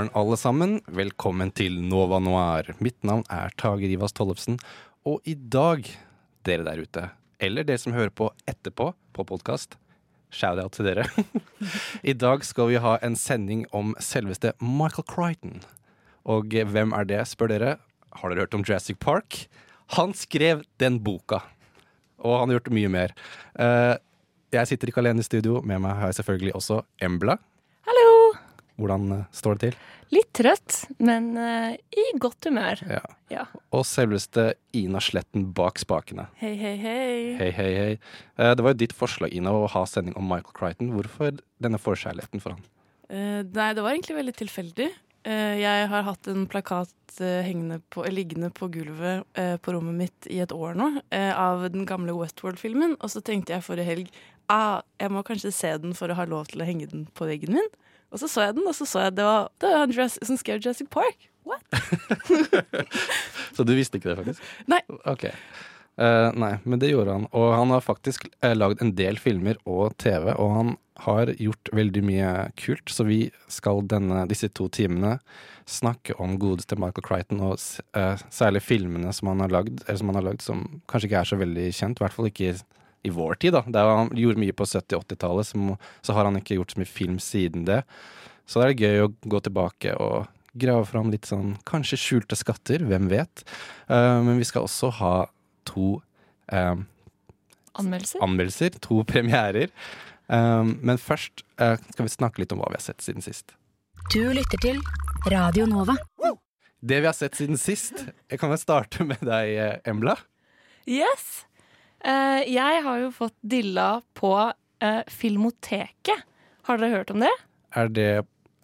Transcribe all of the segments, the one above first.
Morgen, alle sammen. Velkommen til Nova Noir. Mitt navn er Tage Rivas Tollefsen, og i dag, dere der ute, eller dere som hører på etterpå på podkast, shout-out til dere. I dag skal vi ha en sending om selveste Michael Crichton. Og hvem er det, spør dere. Har dere hørt om Jurassic Park? Han skrev den boka, og han har gjort mye mer. Eh, jeg sitter ikke alene i studio, med meg har jeg selvfølgelig også Embla. Hvordan eh, står det til? Litt trøtt, men eh, i godt humør. Ja. Ja. Og selveste Ina Sletten bak spakene. Hei, hei, hei. Hei, hei, hei. Eh, Det var jo ditt forslag, Ina, å ha sending om Michael Crichton. Hvorfor denne forkjærligheten for han? Uh, nei, det var egentlig veldig tilfeldig. Uh, jeg har hatt en plakat uh, på, liggende på gulvet på rommet mitt i et år nå, eh, av den gamle Westworld-filmen. Og så tenkte jeg forrige helg ah, jeg må kanskje se den for å ha lov til å henge den på veggen min. Og så så jeg den, og så så jeg det var, det var han som skrev Jurassic Park. What? Så du visste ikke det, faktisk? Nei. Ok. Uh, nei, men det gjorde han. Og han har faktisk uh, lagd en del filmer og TV, og han har gjort veldig mye kult, så vi skal denne, disse to timene snakke om godeste Michael Crichton, og eh, særlig filmene som han har lagd, eller som han har lagd som kanskje ikke er så veldig kjent, i hvert fall ikke i vår tid. da. Det er, han gjorde mye på 70-80-tallet, så, så har han ikke gjort så mye film siden det. Så det er gøy å gå tilbake og grave fram litt sånn kanskje skjulte skatter, hvem vet. Uh, men vi skal også ha to eh, Anmeldelser? anmeldelser, to premierer. Um, men først uh, skal vi snakke litt om hva vi har sett siden sist. Du lytter til Radio Nova. Det vi har sett siden sist Jeg kan vel starte med deg, Embla. Yes! Eh, jeg har jo fått dilla på eh, Filmoteket. Har dere hørt om det? Er det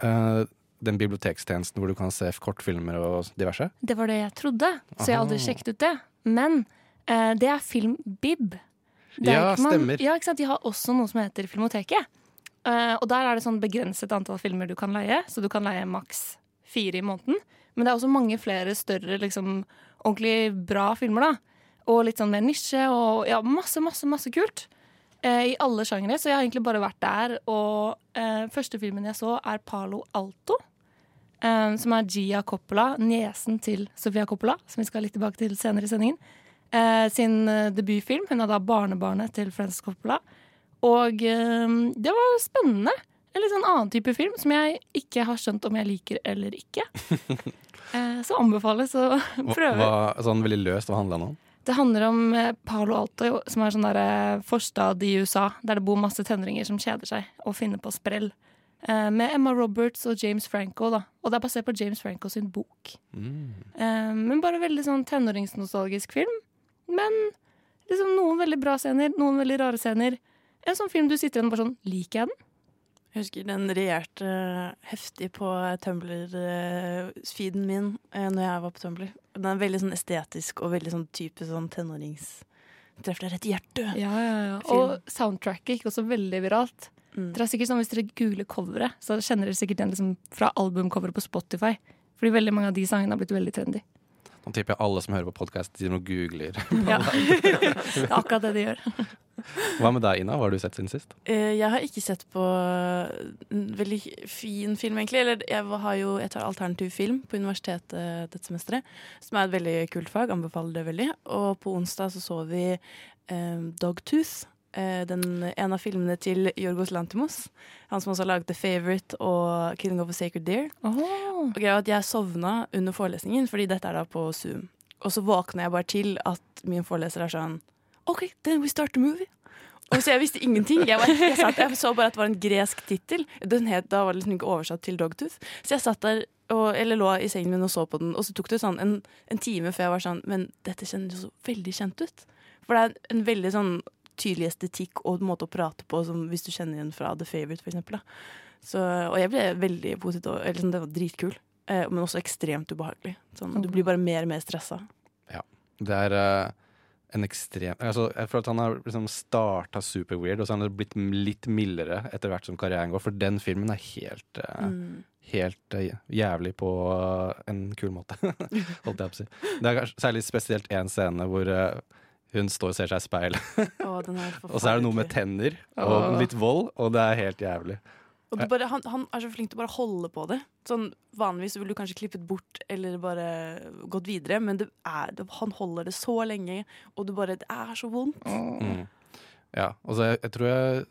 eh, den bibliotekstjenesten hvor du kan se kortfilmer og diverse? Det var det jeg trodde, så jeg har aldri sjekket ut det. Men det er Filmbib. Det Ja, man- stemmer. Ja, ikke sant? De har også noe som heter Filmoteket. Uh, og der er det sånn begrenset antall filmer du kan leie, så du kan leie maks fire i måneden. Men det er også mange flere større, liksom ordentlig bra filmer, da. Og litt sånn mer nisje, og ja, masse, masse, masse kult. Eh, I alle sjangere, så jeg har egentlig bare vært der. Og eh, første filmen jeg så, er Palo Alto. eh, som er Gia Coppola, niesen til Sofia Coppola, som vi skal litt tilbake til senere i sendingen. Eh, sin eh, debutfilm. Hun er da barnebarnet til Frances Coppola. Og det var spennende. En litt sånn annen type film som jeg ikke har skjønt om jeg liker eller ikke. Eh, så anbefales å prøve. hva, sånn veldig løst, hva handla det om? Det handler om eh, Palo Alto, som er sånn der eh, forstad i USA, der det bor masse tenåringer som kjeder seg og finner på sprell. Eh, Med Emma Roberts og James Franco, da. Og det er basert på James Franco sin bok. Eh, Men bare veldig sånn tenåringsnostalgisk film. Men liksom noen veldig bra scener, noen veldig rare scener. En sånn film du sitter igjen og bare sånn Liker jeg den? Jeg husker den regjerte eh, heftig på Tumblr-feeden min uh, når jeg var på Tumblr. Den er veldig sånn estetisk og veldig sånn type sånn tenårings... Treffer deg rett i hjertet. Ja, ja, ja. Og soundtracket gikk også veldig viralt. Mm. Dere er sikkert sånn, Hvis dere googler coveret, så kjenner dere sikkert den liksom fra albumcoveret på Spotify. Fordi veldig mange av de sangene har blitt veldig trendy. Nå tipper jeg alle som hører på podkast, de nå googler. Ja. det er akkurat det de gjør. Hva med deg, Ina? Hva har du sett siden sist? Eh, Jeg har ikke sett på en veldig fin film, egentlig. Eller jeg har jo jeg tar alternativ film på universitetet dette semesteret, som er et veldig kult fag. Anbefaler det veldig. Og på onsdag så så vi eh, Dogtooth. Eh, Den, en av filmene til Jorgos Lantimos. Han som også har laget The Favourite og Killing of a Sacred Deer. Og greia at Jeg sovna under forelesningen, fordi dette er da på Zoom. Og så våkna jeg bare til at min foreleser er sånn OK, then we start the movie. Og så jeg visste ingenting. Jeg, var, jeg, satt, jeg så bare at det var en gresk tittel. Da var det liksom ikke oversatt til Dogtooth. Så jeg satt der og, eller lå i sengen min og så på den, og så tok det sånn en, en time før jeg var sånn Men dette kjennes jo så veldig kjent ut. For det er en veldig sånn tydelig estetikk og måte å prate på som hvis du kjenner igjen fra The Favourite, eksempel. Så, og jeg ble veldig positiv. Eller sånn, det var dritkul, eh, men også ekstremt ubehagelig. Sånn, du blir bare mer og mer stressa. Det er uh, en ekstrem altså, Jeg føler at han har liksom starta super weird, og så har han blitt litt mildere etter hvert som karrieren går, for den filmen er helt uh, Mm. Helt eh, jævlig på en kul måte, holdt jeg på å si. Det er særlig spesielt én scene hvor eh, hun står og ser seg i speilet, og så er det noe med tenner og litt vold, og det er helt jævlig. Og bare, han, han er så flink til å bare holde på det. Sånn, vanligvis ville du kanskje klippet bort eller bare gått videre, men det er, det, han holder det så lenge, og du bare, det er så vondt. Mm. Ja, og så jeg, jeg tror jeg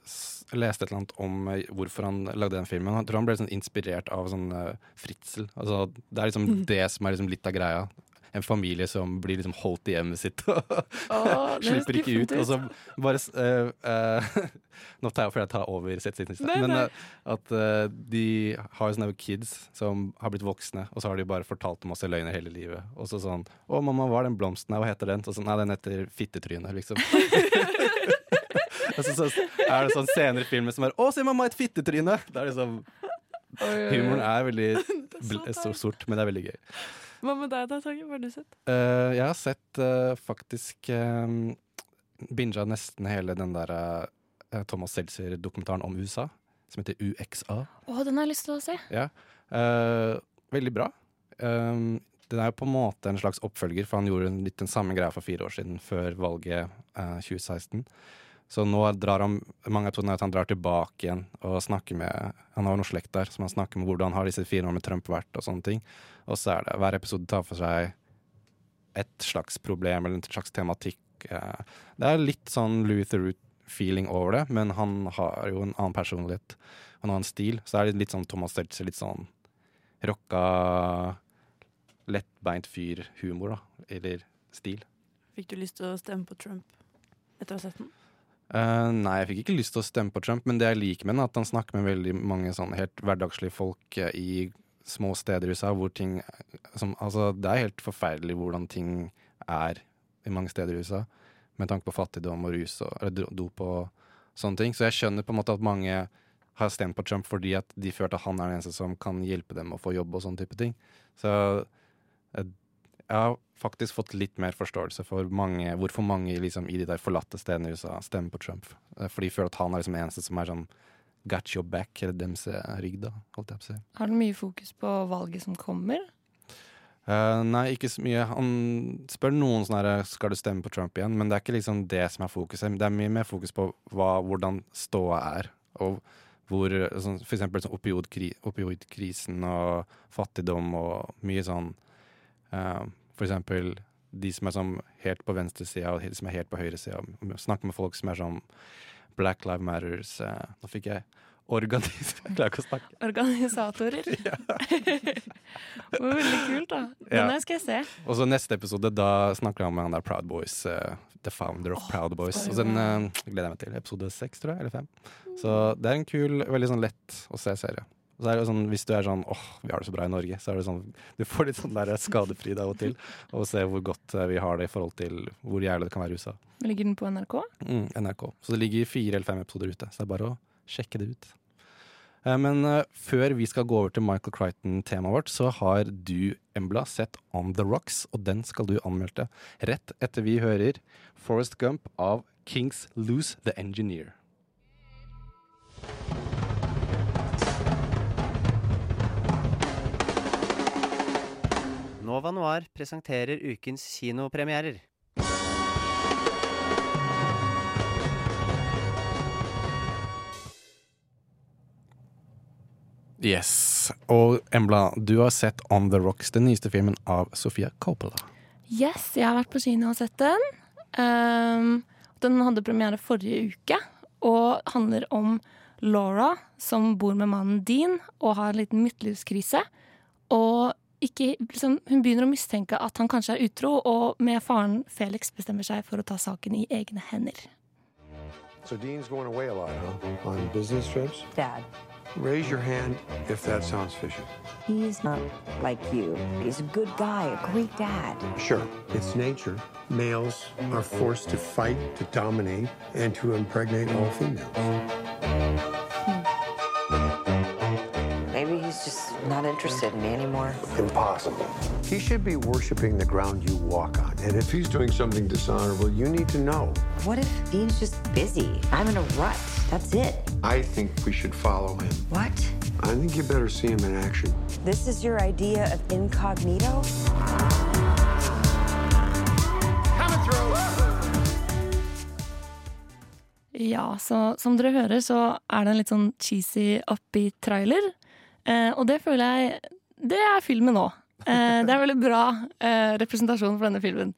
leste et eller annet om eh, hvorfor han lagde den filmen. Jeg tror han ble sånn inspirert av sånn uh, fritsel. Altså, det er liksom det som er liksom litt av greia. En familie som blir liksom holdt i hjemmet sitt og Åh, slipper ikke ut. Og så bare uh, eh, Nå tar jeg fordi jeg tar over settsiden, men eh, at de har sånne kids som har blitt voksne, og så har de bare fortalt masse løgner hele livet. Og så sånn 'Å, mamma, hva er den blomsten her? Hva heter den?' Og så, Nei, den heter fittetryne, liksom. Og så, så er det sånn senere filmen som er 'Å, se mamma, et fittetryne!' Det er liksom Humoren er veldig er sort, men det er veldig gøy. Hva med deg da, Tage? Hva har du sett? Uh, jeg har sett uh, faktisk uh, Binja nesten hele den der uh, Thomas Seltzer-dokumentaren om USA, som heter UXA. Å, den har jeg lyst til å se. Ja. Eh, veldig bra. Um, den er jo på en måte en slags oppfølger, for han gjorde litt den samme greia for fire år siden, før valget eh, 2016. Så nå drar han mange episoder er at han drar tilbake igjen og snakker med Han har noe slekt der, som han snakker med hvordan har disse fire årene med Trump vært, og sånne ting. Og så er det hver episode tar for seg et slags problem eller en slags tematikk. eh. Det er litt sånn Luther Root-feeling over det, men han har jo en annen personlighet. Han har en stil, så er det litt sånn Thomas Seltzer, litt sånn rocka, lettbeint fyr-humor, da. Eller stil. Fikk du lyst til å stemme på Trump etter å ha sett den? Eh, nei, jeg fikk ikke lyst til å stemme på Trump, men det jeg liker med den, er at han snakker med veldig mange sånn helt hverdagslige folk eh, i små steder i USA, hvor ting som, Altså, det er helt forferdelig hvordan ting er i mange steder i USA, med tanke på fattigdom og rus og eller dop og sånne ting. Så jeg skjønner på en måte at mange har stemt på Trump fordi at de følte at han er den eneste som kan hjelpe dem å få jobb og sånne type ting. Så ja, faktisk fått litt mer forståelse for mange, hvorfor mange liksom, i de der forlatte stedene i USA stemmer på Trump. Eh, For de føler at han er liksom eneste som er sånn got your back, eller dems rygg, da, holdt jeg på å si. Har du mye fokus på valget som kommer? Uh, nei, ikke så mye. Han spør noen sånn her Skal du stemme på Trump igjen? Men det er ikke liksom det som er fokuset. Det er mye mer fokus på hva, hvordan ståa er. Og hvor sånn, For eksempel sånn opioidkri, opioidkrisen og fattigdom og mye sånn eh, Eksempel de som er sånn helt på venstresida og de som er helt på høyresida. Snakke med folk som er sånn Black Lives Matters. eh, nå fikk jeg Organis Jeg klarer ikke å snakke. Organisatorer. det var veldig kult, da. Den Ja. skal jeg se. Og så neste episode, da snakker han med han der Proud Boys. Uh, the founder of Proud Boys. Og den uh, gleder jeg meg til. Episode seks, tror jeg. Eller fem. Så det er en kul, veldig sånn lett å se serie. Så er det sånn, Hvis du er sånn åh, vi har det så bra i Norge, så er det sånn du får litt sånn der skadefryd av og til. Og se hvor godt eh, vi har det i forhold til hvor jævlig det kan være i USA. Ligger den på NRK? Mm, NRK. Så det ligger fire eller fem episoder ute. Så det er bare å sjekke det ut. Eh, Men eh, før vi skal gå over til Michael Crichton-temaet vårt, så har du, Embla, sett On The Rocks, og den skal du anmelde rett etter vi hører Forest Gump av Kings Lose The Engineer. Nova Noir presenterer ukens kinopremierer. Yes. Og Embla, du har sett On The Rocks, den nyeste filmen av Sofia Coppola. Yes, jeg har vært på kino og sett den. Um, den hadde premiere forrige uke og handler om Laura som bor med mannen Dean og har en liten midtlivskrise. Og ikke, liksom, hun begynner å mistenke at han kanskje er utro, og med faren Felix bestemmer seg for å ta saken i egne hender. So Dean's going away a lot, huh? On business trips? Dad, Raise your hand if that sounds fishy. he's not like you. He's a good guy, a great dad. Sure, it's nature. Males are forced to fight, to dominate, and to impregnate all females. Interested in me anymore. Impossible. He should be worshiping the ground you walk on. And if he's doing something dishonorable, you need to know. What if Dean's just busy? I'm in a rut. That's it. I think we should follow him. What? I think you better see him in action. This is your idea of incognito? Coming through. Ja, så som dere hører, så er det en litt sånn cheesy, upbeat trailer. Eh, og det føler jeg Det er filmen nå. Eh, det er veldig bra eh, representasjon for denne filmen.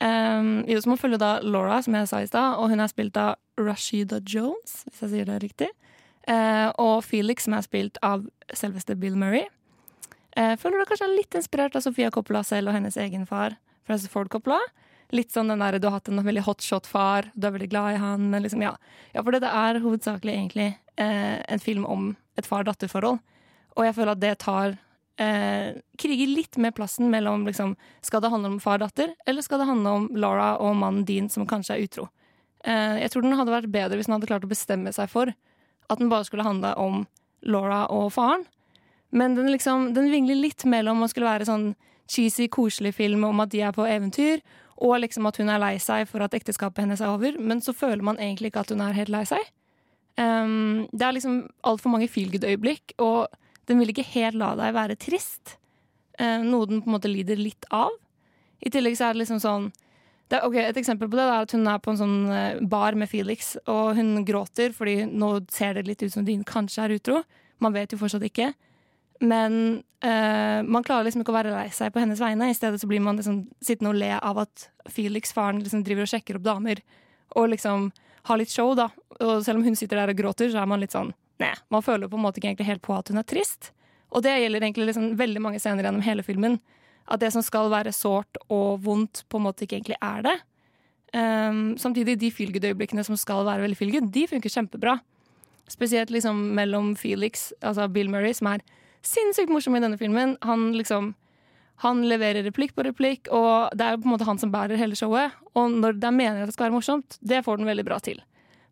Um, jo, så må følge da Laura, som jeg sa i stad, og hun er spilt av Rashida Jones, hvis jeg sier det riktig. Eh, og Felix, som er spilt av selveste Bill Murray. Eh, føler du kanskje litt inspirert av Sofia Coppola selv og hennes egen far, Francis Ford Coppola. Litt sånn den der, Du har hatt en veldig hotshot-far, du er veldig glad i han. Men liksom, ja. ja, for dette er hovedsakelig egentlig eh, en film om et far-datter-forhold. Og jeg føler at det tar eh, Kriger litt med plassen mellom liksom, Skal det handle om far og datter, eller skal det handle om Laura og mannen din som kanskje er utro? Eh, jeg tror den hadde vært bedre hvis den hadde klart å bestemme seg for at den bare skulle handle om Laura og faren. Men den, liksom, den vingler litt mellom å skulle være sånn cheesy, koselig film om at de er på eventyr, og liksom at hun er lei seg for at ekteskapet hennes er over, men så føler man egentlig ikke at hun er helt lei seg. Um, det er liksom altfor mange feelgood-øyeblikk, og den vil ikke helt la deg være trist. Uh, noe den på en måte lider litt av. I tillegg så er det liksom sånn det er, ok, Et eksempel på det er at hun er på en sånn eh, bar med Felix, og hun gråter fordi nå ser det litt ut som din kanskje er utro. Man vet jo fortsatt ikke. Men eh, man klarer liksom ikke å være lei seg på hennes vegne. I stedet så blir man liksom sittende og le av at Felix, faren, liksom driver og sjekker opp damer. Og liksom har litt show, da. Og selv om hun sitter der og gråter, så er man litt sånn Nei, man føler på en måte ikke helt på at hun er trist. Og det gjelder egentlig liksom veldig mange scener gjennom hele filmen. At det som skal være sårt og vondt, på en måte ikke egentlig er det. Um, samtidig, de feelgood-øyeblikkene som skal være veldig feelgood, de funker kjempebra. Spesielt liksom mellom Felix, altså Bill Murray, som er sinnssykt morsom i denne filmen. Han liksom han leverer replikk på replikk, og det er på en måte han som bærer hele showet. Og når det er meningen at det skal være morsomt, det får den veldig bra til.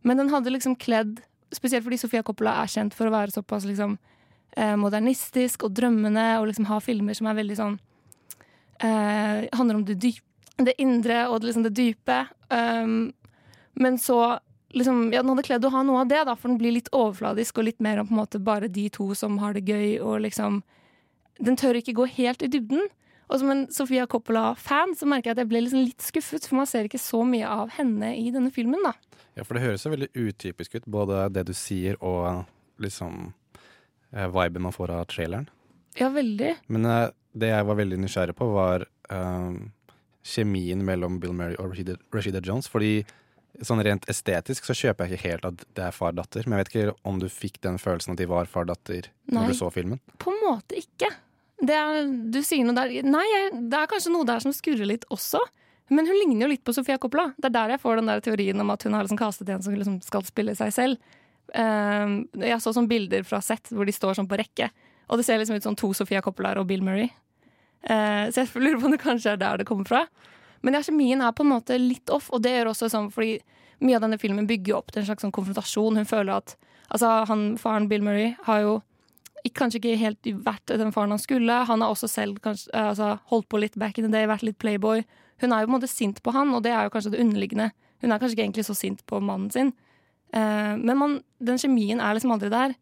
Men den hadde liksom kledd Spesielt fordi Sofia Coppola er kjent for å være såpass liksom eh, modernistisk og drømmende, og liksom ha filmer som er veldig sånn eh, Handler om det, dyp, det indre og det, liksom det dype. Um, men så liksom, ja, Den hadde kledd å ha noe av det, da, for den blir litt overfladisk og litt mer om på en måte bare de to som har det gøy. og liksom Den tør ikke gå helt i dybden. Og som en Sofia Coppola-fan så merker jeg at jeg ble liksom litt skuffet, for man ser ikke så mye av henne i denne filmen. da. Ja, for det høres jo veldig utypisk ut, både det du sier og liksom eh, viben man får av traileren. Ja, veldig. Men eh, det jeg var veldig nysgjerrig på, var eh, kjemien mellom Bill Murray og Rashida, Rashida Jones. Fordi sånn rent estetisk så kjøper jeg ikke helt at det er far-datter. Men jeg vet ikke om du fikk den følelsen at de var far-datter når du så filmen? På en måte ikke. Er, du sier noe der Nei, det er kanskje noe der som skurrer litt også. Men hun ligner jo litt på Sofia Coppola. Det er der jeg får den der teorien om at hun har liksom kastet en som liksom skal spille seg selv. Um, jeg så sånne bilder fra sett hvor de står sånn på rekke. Og det ser liksom ut som to Sofia Coppolaer og Bill Murray. Uh, så jeg lurer på om det kanskje er der det kommer fra. Men ja, kjemien er på en måte litt off, og det gjør også sånn fordi mye av denne filmen bygger opp til en slags sånn konfrontasjon. Hun føler at altså, han, faren Bill Murray har jo kanskje ikke helt vært den faren han skulle. Han har også selv kanskje, altså, holdt på litt back in the day, vært litt playboy. Hun er jo på en måte sint på han, og det er jo kanskje det underliggende. Hun er kanskje ikke egentlig så sint på mannen sin. Eh, men man, den kjemien er liksom aldri der.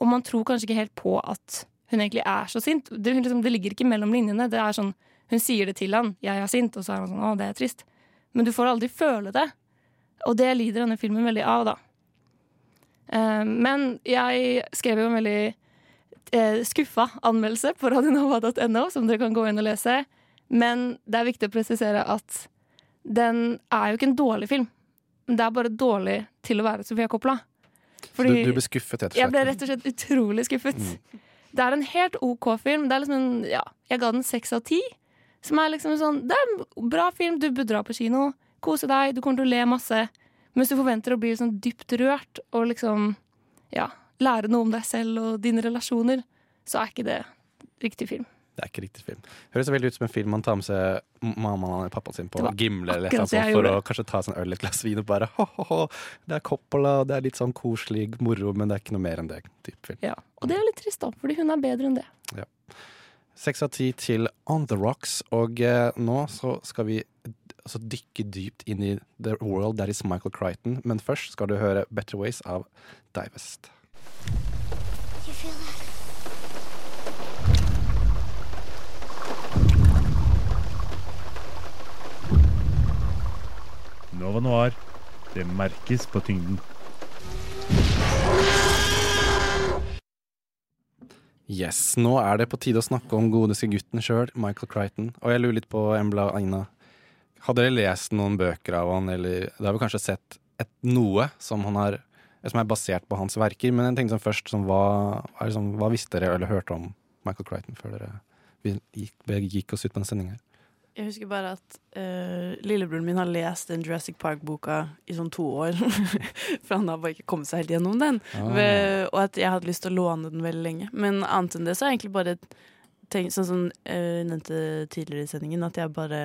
Og man tror kanskje ikke helt på at hun egentlig er så sint. Det, liksom, det ligger ikke mellom linjene. Det er sånn, Hun sier det til han 'jeg er sint', og så er han sånn 'å, det er trist'. Men du får aldri føle det. Og det lider denne filmen veldig av, da. Eh, men jeg skrev jo en veldig skuffa anmeldelse på radionova.no, som dere kan gå inn og lese. Men det er viktig å presisere at den er jo ikke en dårlig film. Det er bare dårlig til å være Sofia Coppola. Fordi du, du ble skuffet, rett og slett? Jeg ble rett og slett utrolig skuffet. Det er en helt OK film. Det liksom en, ja, jeg ga den seks av ti. Som er liksom sånn Det er en bra film, du bør dra på kino. Kose deg, du kommer til å le masse. Men du forventer å bli sånn dypt rørt og liksom ja, lære noe om deg selv og dine relasjoner, så er ikke det riktig film. Det er ikke riktig film. Høres veldig ut som en film man tar med seg mammaen eller pappaen sin på Gimle eller jeg sånt, for å kanskje ta seg en øl et glass vin og bare ho-ho-ho, det er Coppola, det er litt sånn koselig moro, men det er ikke noe mer enn det. Type film. Ja. Og det er litt trist, da, fordi hun er bedre enn det. Ja. Seks av ti til On The Rocks, og eh, nå så skal vi altså, dykke dypt inn i The World That Is Michael Crichton, men først skal du høre Better Ways av Divest. You feel that? Nova Noir. Det merkes på tyngden. Yes, nå er det på tide å snakke om godeste gutten sjøl, Michael Crichton. Og jeg lurer litt på, Embla og Aina, hadde dere lest noen bøker av han, eller dere har vel kanskje sett et, noe som, han har, som er basert på hans verker, men jeg tenkte sånn først, sånn, hva, sånn, hva visste dere eller hørte om Michael Crichton før dere gikk, gikk, oss ut på den sendinga? Jeg husker bare at uh, lillebroren min har lest den Jurassic Park-boka i sånn to år. For han har bare ikke kommet seg helt gjennom den. Ah. Ved, og at jeg hadde lyst til å låne den veldig lenge. Men annet enn det så har jeg egentlig bare tenkt sånn som jeg nevnte tidligere i sendingen, at jeg bare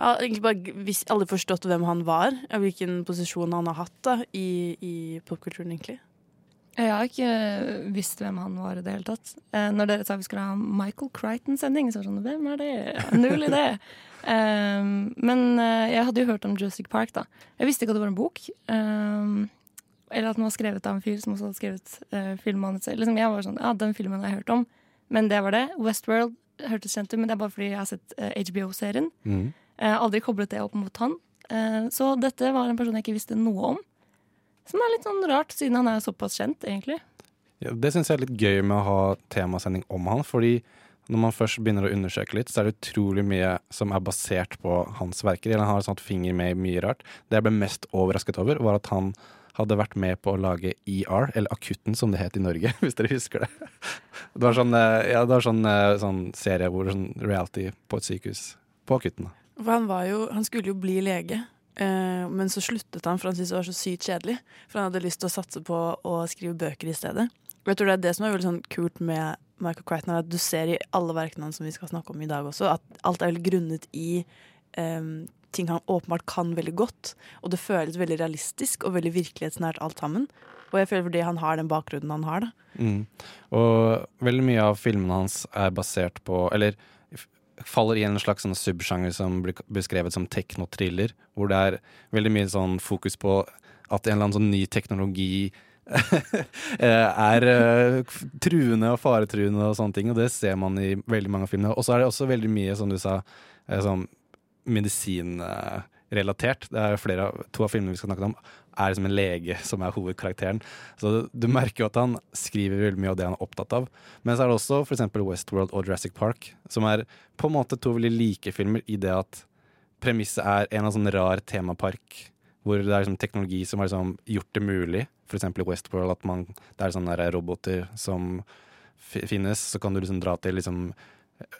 jeg har egentlig bare hvis aldri forstått hvem han var, og hvilken posisjon han har hatt da, i, i popkulturen, egentlig. Jeg har ikke visst hvem han var i det hele tatt. Eh, når dere sa vi skulle ha Michael Crichton-sending, så var det sånn Hvem er det? Null idé. Um, men uh, jeg hadde jo hørt om Jurassic Park, da. Jeg visste ikke at det var en bok. Um, eller at den var skrevet av en fyr som også hadde skrevet uh, filmmanus. Liksom, jeg var sånn Ja, den filmen har jeg hørt om. Men det var det. Westworld hørtes kjent ut, men det er bare fordi jeg har sett uh, HBO-serien. Mm. Har aldri koblet det opp mot han. Eh, så dette var en person jeg ikke visste noe om. Som er litt sånn rart, siden han er såpass kjent, egentlig. Ja, det syns jeg er litt gøy med å ha temasending om han, fordi når man først begynner å undersøke litt, så er det utrolig mye som er basert på hans verker. Eller han har et sånt finger med i mye rart. Det jeg ble mest overrasket over, var at han hadde vært med på å lage ER, eller Akutten som det het i Norge, hvis dere husker det. Det var sånn, eh, ja, det var sånn, eh, sånn serie hvor sånn reality på et sykehus. På Akutten. For han, jo, han skulle jo bli lege, eh, men så sluttet han for han syntes det var så sykt kjedelig. For han hadde lyst til å satse på å skrive bøker i stedet. Og jeg tror det er det som er veldig sånn kult med Michael Crichton, at du ser i alle verkene hans som vi skal snakke om i dag også, at alt er veldig grunnet i eh, ting han åpenbart kan veldig godt. Og det føles veldig realistisk og veldig virkelighetsnært alt sammen. Og jeg føler fordi han har den bakgrunnen han har, da. Mm. Og veldig mye av filmene hans er basert på Eller faller i en slags sånn subsjanger som blir beskrevet som techno-thriller, hvor det er veldig mye sånn fokus på at en eller annen sånn ny teknologi er uh, truende og faretruende og sånne ting, og det ser man i veldig mange av filmene. Og så er det også veldig mye, som du sa, eh, sånn medisinrelatert. Det er flere av, to av filmene vi skal snakke om, er som en lege som er hovedkarakteren. Så du merker jo at han skriver veldig mye av det han er opptatt av. Men så er det også f.eks. Westworld og Jurassic Park, som er på en måte to veldig like filmer i det at premisset er en av sånn rar temapark hvor det er liksom teknologi som har liksom gjort det mulig. Eksempel i Westworld at man, det er sånne roboter som finnes. Så kan du liksom dra til liksom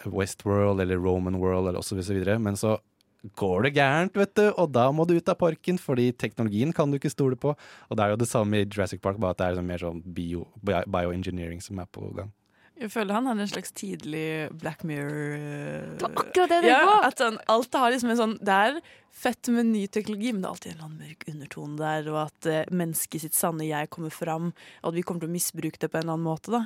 Westworld eller Roman World eller osv. Men så går det gærent, vet du, og da må du ut av parken, fordi teknologien kan du ikke stole på. Og det er jo det samme i Jurassic Park, bare at det er liksom mer sånn bio, bio- bioengineering som er på gang. Jeg føler han hadde en slags tidlig Black Mirror eh, Det var akkurat det jeg tenkte ja! At sånn, alt har liksom en sånn Det er fett med ny teknologi, men det er alltid en eller annen mørk undertone der, og at uh, mennesket sitt sanne jeg kommer fram, og at vi kommer til å misbruke det på en eller annen måte, da.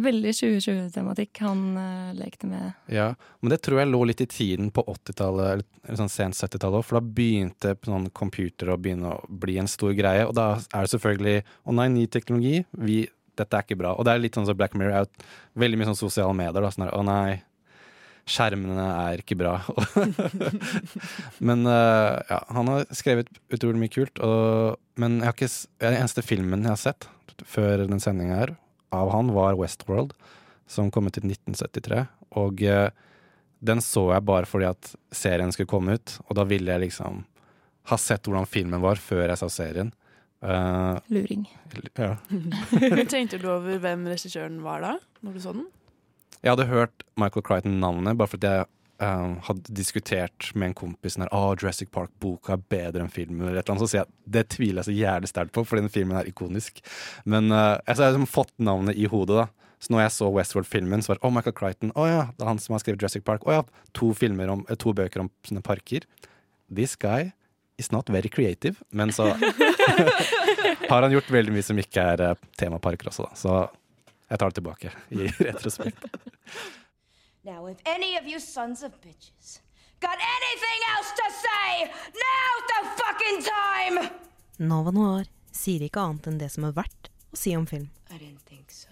Veldig 2020-tematikk han uh, lekte med. Ja, men det tror jeg lå litt i tiden på 80-tallet, eller sånn sent 70-tallet òg, for da begynte sånn computer å begynne å bli en stor greie, og da er det selvfølgelig Å nei, ny teknologi, vi, dette er ikke bra. Og det er litt sånn som Black Mirror er veldig mye sånn sosiale medier, da, sånn der, å nei, skjermene er ikke bra. men uh, ja, han har skrevet utrolig mye kult, og, men jeg har ikke, den eneste filmen jeg har sett før den sendinga her, av han, var Westworld, som kom ut i 1973. Og eh, den så jeg bare fordi at serien skulle komme ut, og da ville jeg liksom ha sett hvordan filmen var før jeg så serien. Uh, Luring. ja. Tenkte du over hvem regissøren var da, når du så den? Jeg hadde hørt Michael Crichton-navnet bare fordi jeg eh, hadde diskutert med en kompis at oh, Jurassic Park-boka er bedre enn filmen. Eller et så sier jeg det tviler jeg så jævlig sterkt på, fordi den filmen er ikonisk. Men uh, jeg har liksom fått navnet i hodet, da. Så når jeg så Westworld-filmen, så var det oh, Michael Crichton. Å ja, det er han som har skrevet Jurassic Park. Å ja, to, om, eh, to bøker om sånne parker. This guy is not very creative. Men så har han gjort veldig mye som ikke er eh, temaparker også, da. Så jeg tar det tilbake i retrospekt. Now, if any of you sons of bitches got anything else to say, now's the fucking time! Nova Noir sier ikke annet enn det som er verdt å si om film. I didn't think so.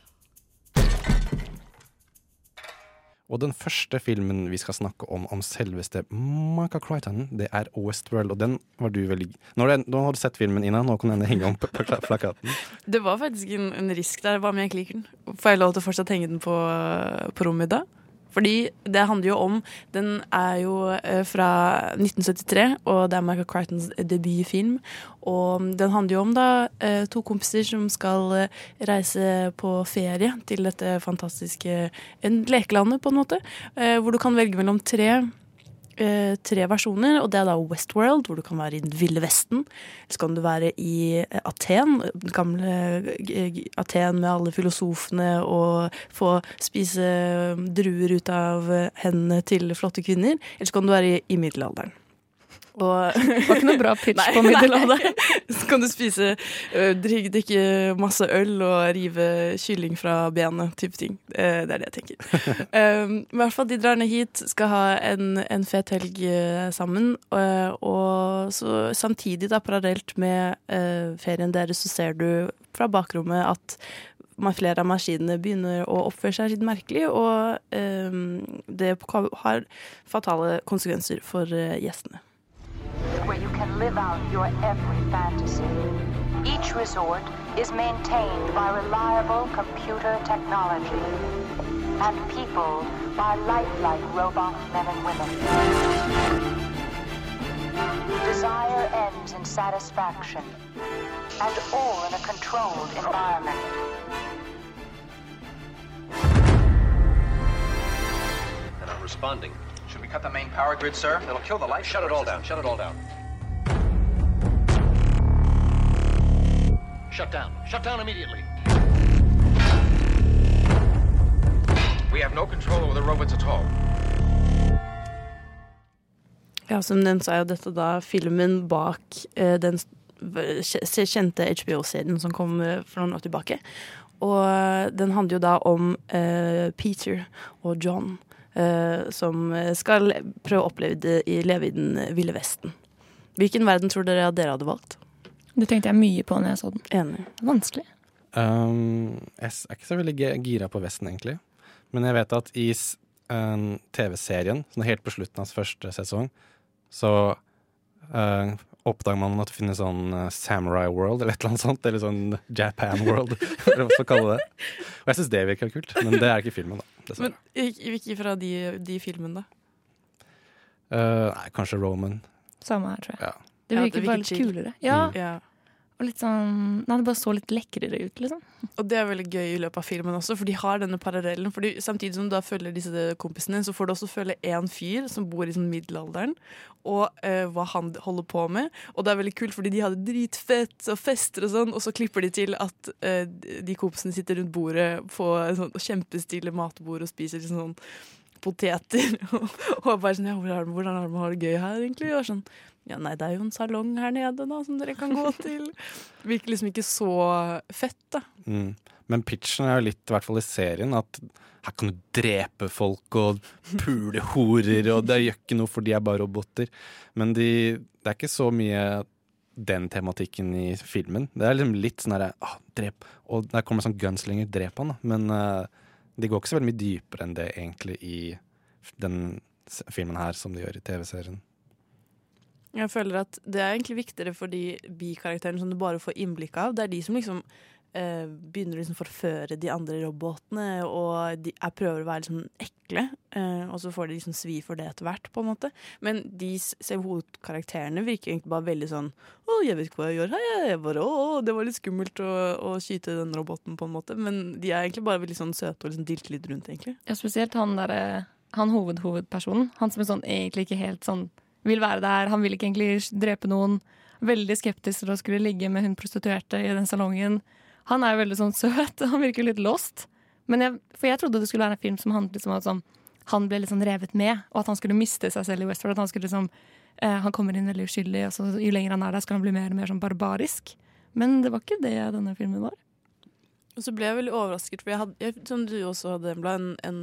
Og den første filmen vi skal snakke om om selveste Michael Crichton, det er Westworld. Og den var du veldig Nå har du, sett filmen, Ina. Nå kan den henge om på, på plakaten. Det var faktisk en, en risk der. Hva om jeg ikke liker den? Får jeg lov til å fortsatt henge den på, på rommet i dag? Fordi det handler jo om Den er jo eh, fra 1973, og det er Michael Crichtons debutfilm. Og den handler jo om da eh, to kompiser som skal eh, reise på ferie til dette fantastiske lekelandet, på en måte. Hvor du kan velge mellom tre eh, tre versjoner, og det er da Westworld, hvor du kan være i den ville vesten. Eller så kan du være i eh, Aten, den gamle eh, Aten med alle filosofene, og få spise druer ut av hendene til flotte kvinner. Eller så kan du være i, i middelalderen. Og, det var ikke noe bra pitch på Middelhavet. Så kan du spise, uh, drikke, masse øl og rive kylling fra benet, type ting. Uh, det er det jeg tenker. Um, I hvert fall de drar ned hit, skal ha en, en fet helg uh, sammen. og så samtidig, da, parallelt med ferien deres, så ser du fra bakrommet at flere av maskinene begynner å oppføre seg litt merkelig, og det har fatale konsekvenser for gjestene. Where you can live out your every fantasy. Each resort is maintained by reliable computer technology and peopled by lifelike robot men and women. Desire ends in satisfaction and all in a controlled environment. They're not responding. Should we cut the main power grid, sir? It'll kill the life. Shut it all down. Shut it all down. Shut down. Shut down immediately. We have no control over the robots at all. Ja, som nevnt så er jo dette da filmen bak eh, den kjente HBO-serien som kom eh, for noen år tilbake. Og den handler jo da om eh, Peter og John eh, som skal prøve å oppleve det i leve i den ville vesten. Hvilken verden tror dere at dere hadde valgt? Det tenkte jeg mye på når jeg så den. Enig. Vanskelig. Um, jeg er ikke så veldig gira på Vesten, egentlig. Men jeg vet at i um, TV-serien, sånn helt på slutten av første sesong, så uh, oppdager man at det finnes sånn uh, Samurai World eller et eller annet sånt. Eller sånn Japan World, eller hva skal kalle det. Og jeg syns det virker kult, men det er ikke filmen, da. Dessverre. Men ikke fra de, de filmene, da? Uh, nei, kanskje Roman. Samme her, tror jeg. Ja. Det Ja, virker det bare litt kulere. Ja. Ja. Og litt sånn Nei, det bare så litt lekrere ut, liksom. Og det er veldig gøy i løpet av filmen også, for de har denne parallellen. Fordi Samtidig som du da følger disse kompisene, så får du også følge én fyr som bor i sånn middelalderen, og eh, hva han holder på med. Og det er veldig kult, fordi de hadde dritfett og fester og sånn, og så klipper de til at eh, de kompisene sitter rundt bordet på sånn kjempestille matbord og spiser liksom sånn poteter. og bare sånn Ja, hvordan har har det gøy her, egentlig? Og sånn ja, nei, det er jo en salong her nede da, som dere kan gå til. Det Virker liksom ikke så fett, da. Mm. Men pitchen er jo litt, i hvert fall i serien, at her kan du drepe folk og pule horer, og det gjør ikke noe, for de er bare roboter. Men de, det er ikke så mye den tematikken i filmen. Det er liksom litt sånn herre ah, drep Og der kommer sånn gunslinger, drep han, da. Men uh, de går ikke så veldig mye dypere enn det egentlig i den filmen her, som de gjør i TV-serien. Jeg føler at det er egentlig viktigere for de bikarakterene som du bare får innblikk av. Det er de som liksom eh, begynner å liksom forføre de andre robotene, og de er prøver å være liksom ekle. Eh, og så får de liksom svi for det etter hvert, på en måte. Men de hovedkarakterene virker egentlig bare veldig sånn Å, jeg vet ikke hva jeg gjør her, jeg. bare, å, det var litt skummelt å, å skyte den roboten, på en måte. Men de er egentlig bare veldig sånn søte og liksom dilter litt rundt, egentlig. Ja, spesielt han derre Han hoved-hovedpersonen. Han som er sånn egentlig ikke helt sånn vil være der. Han vil ikke egentlig drepe noen. Veldig skeptisk til å skulle ligge med hun prostituerte i den salongen. Han er jo veldig sånn søt. Han virker litt lost. Men jeg, for jeg trodde det skulle være en film som handlet liksom om at sånn, han ble liksom revet med, og at han skulle miste seg selv i Westworld. At han skulle liksom eh, Han kommer inn veldig uskyldig, og så jo lenger han er der, skal han bli mer og mer sånn barbarisk. Men det var ikke det denne filmen var. Og så ble jeg veldig overrasket, for jeg hadde, jeg, som du også hadde, en, en,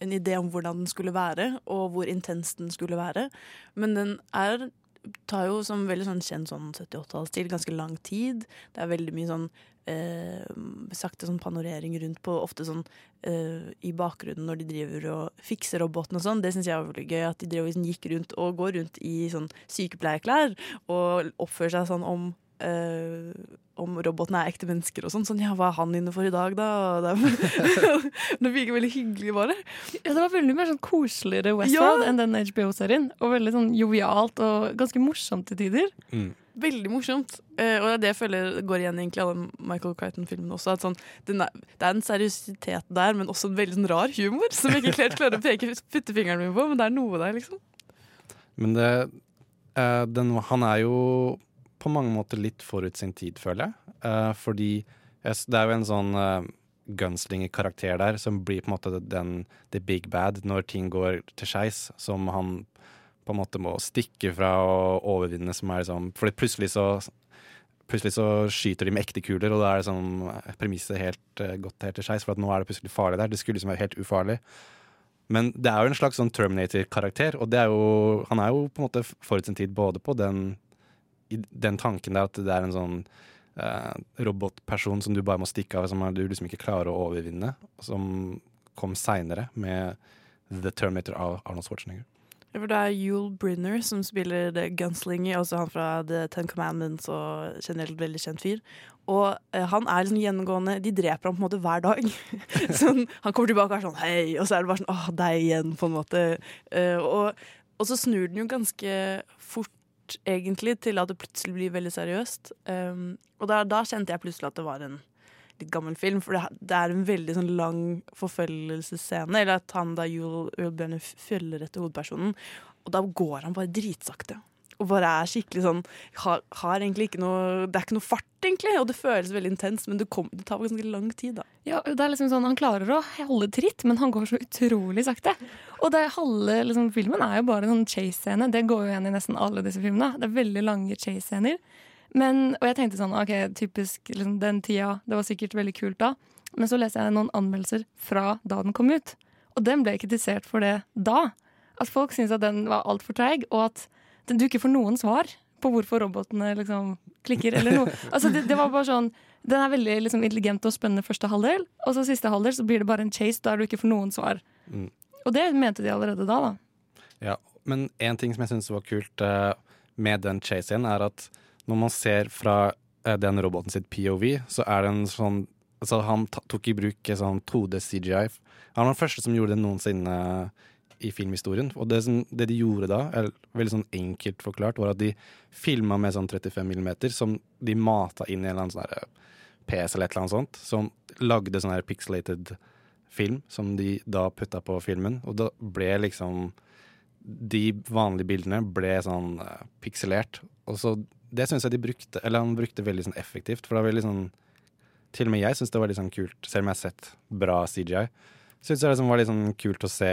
en idé om hvordan den skulle være, og hvor intens den skulle være. Men den er tar jo som veldig sånn kjent sånn 78-tallsstil ganske lang tid. Det er veldig mye sånn eh, sakte sånn panorering rundt på, ofte sånn eh, i bakgrunnen når de driver og fikser roboten og sånn. Det syns jeg var veldig gøy, at de drev, liksom, gikk rundt og går rundt i sånn sykepleierklær og oppfører seg sånn om eh, om robotene er ekte mennesker og sånn. Sånn, ja, hva er han inne for i dag, da? Det, virker veldig hyggelig, bare. Ja, det var veldig mer sånn koseligere Westworld Ja. enn den HBO-serien. Og veldig sånn jovialt og ganske morsomt til tider. Veldig morsomt. Uh, og det er det jeg føler går igjen egentlig i alle Michael Crichton-filmene også. At sånn, den er, det er en seriøsitet der, men også en veldig sånn rar humor. Som jeg ikke helt klarer å peke putte fingeren min på, men det er noe der, liksom. Men Men det, uh, den, han er jo på mange måter litt forut sin tid, føler jeg. Uh, fordi det er jo en sånn uh, gunslinger-karakter der som blir på en måte den the big bad når ting går til skeis. Som han på en måte må stikke fra og overvinne, som er liksom Fordi plutselig så Plutselig så skyter de med ekte kuler, og da er eh, premisset helt uh, gått helt til skeis. For at nå er det plutselig farlig der. Det skulle liksom være helt ufarlig. Men det er jo en slags sånn Terminator-karakter, og er jo, han er jo på en måte forut sin tid både på den, den tanken der at det er en sånn eh, robotperson som du bare må stikke av, som du liksom ikke klarer å overvinne, som kom seinere med The Terminator av Arnold Schwarzenegger. Ja, For det er Yul Brynner som spiller The Gunslinger, også han fra The Ten Commandments og generelt veldig kjent fyr. Og eh, han er liksom gjennomgående De dreper ham på en måte hver dag. sånn, han kommer tilbake og er sånn hei, og så er det bare sånn åh, deg igjen, på en måte. Eh, og, og så snur den jo ganske fort, egentlig, til at det plutselig blir veldig seriøst. Um, og da, da kjente jeg plutselig at det var en litt gammel film, for det, det er en veldig sånn lang forfølgelsesscene. Eller at han da Yul Bjørne følger etter hovedpersonen, og da går han bare dritsakte. Og bare er skikkelig sånn har, har egentlig ikke noe Det er ikke noe fart, egentlig, og det føles veldig intenst, men det, kom, det tar ganske lang tid, da. Ja, det er liksom sånn, Han klarer å holde tritt, men han går så utrolig sakte. Og det halve liksom, filmen er jo bare en chase-scene. Det går jo igjen i nesten alle disse filmene. Det er veldig lange chase-scener. Men, og jeg tenkte sånn, ok, typisk liksom, den tida, det var sikkert veldig kult da. Men så leser jeg noen anmeldelser fra da den kom ut. Og den ble kritisert for det da. At folk syntes at den var altfor treig, og at den, du ikke får noen svar på hvorfor robotene liksom klikker eller noe. Altså, det, det var bare sånn Den er veldig liksom, intelligent og spennende første halvdel, og så siste halvdel så blir det bare en chase der du ikke får noen svar. Mm. Og det mente de allerede da, da. Ja, men en ting som jeg syns var kult uh, med den chase-scenen, er at når man ser fra uh, den roboten sitt POV, så er det en sånn Altså, han tok i bruk eh, sånn 2D CGI. Han var den første som gjorde det noensinne i filmhistorien. Og det, som, det de gjorde da, er veldig sånn enkelt forklart, var at de filma med sånn 35 millimeter, som de mata inn i en eller annen sånn PC eller et eller annet sånt, som lagde sånn her pixelated film, som de da putta på filmen. Og da ble liksom De vanlige bildene ble sånn uh, pikselert. Og så Det syns jeg de brukte, eller han brukte veldig sånn effektivt, for det var veldig sånn Til og med jeg syns det var litt sånn kult, selv om jeg har sett bra CGI. Syns jeg det var litt sånn kult å se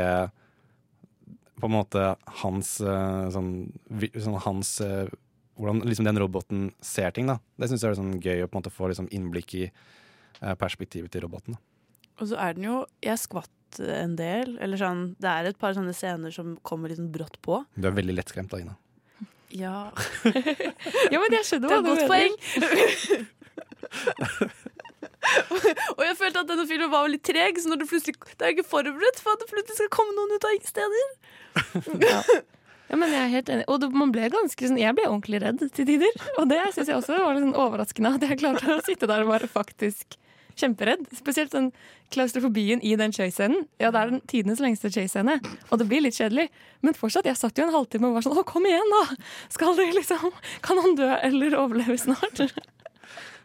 på en måte hans eh, sånn, sånn hans eh, Hvordan liksom den roboten ser ting, da. Det syns jeg er sånn gøy å på en måte få liksom innblikk i eh, perspektivet til roboten. Da. Og så er den jo Jeg skvatt en del. Eller sånn Det er et par sånne scener som kommer litt sånn brått på. Du er veldig lettskremt da, Ina. Ja. Ja, men jeg skjønner Det er et godt mener. poeng. og jeg følte at denne filmen var litt treg, så når det plutselig Det er ikke forberedt for at det plutselig skal komme noen ut av ingen steder. Ja, men jeg er helt enig. Og det, man ble ganske sånn, jeg ble ordentlig redd til tider. Og det syns jeg også var litt sånn overraskende, at jeg klarte å sitte der og være faktisk kjemperedd. Spesielt den klaustrofobien i den chase-scenen. Ja, det er den tidenes lengste chase-scene, og det blir litt kjedelig. Men fortsatt, jeg satt jo en halvtime og var sånn Å, kom igjen, da! Skal det liksom Kan han dø eller overleve snart?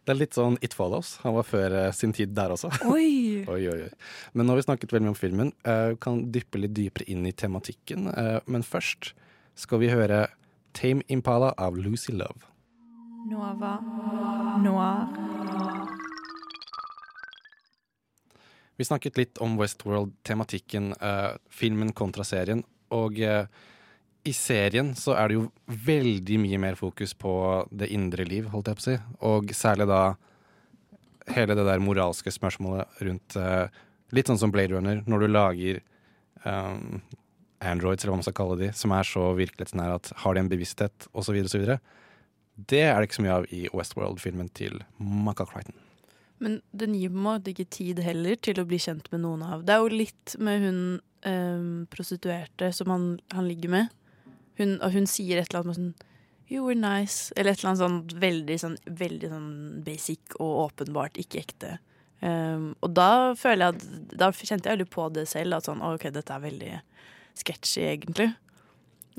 Det er litt sånn It Follows. Han var før uh, sin tid der også. Oi! oi, oi, oi. Men nå har vi snakket veldig mye om filmen. Uh, kan dyppe litt dypere inn i tematikken. Uh, men først skal vi høre Tame Impala av Lucy Love. Nova Noir. Vi snakket litt om Westworld-tematikken, filmen kontra serien. Og i serien så er det jo veldig mye mer fokus på det indre liv, holdt jeg på å si. Og særlig da hele det der moralske spørsmålet rundt uh, Litt sånn som Blade Runner, når du lager um, androids, eller hva man skal kalle de, som er så virkelighetsnære at har de en bevissthet, osv., osv. Det er det ikke så mye av i Westworld-filmen til Michael Crichton. Men den gir på en måte ikke tid heller til å bli kjent med noen av. Det er jo litt med hun um, prostituerte som han, han ligger med. Hun, og hun sier et eller annet sånn You were nice. Eller et eller annet sånn veldig sånn, veldig sånn basic og åpenbart ikke ekte. Um, og da føler jeg at Da kjente jeg veldig på det selv. At sånn, OK, dette er veldig sketchy, egentlig.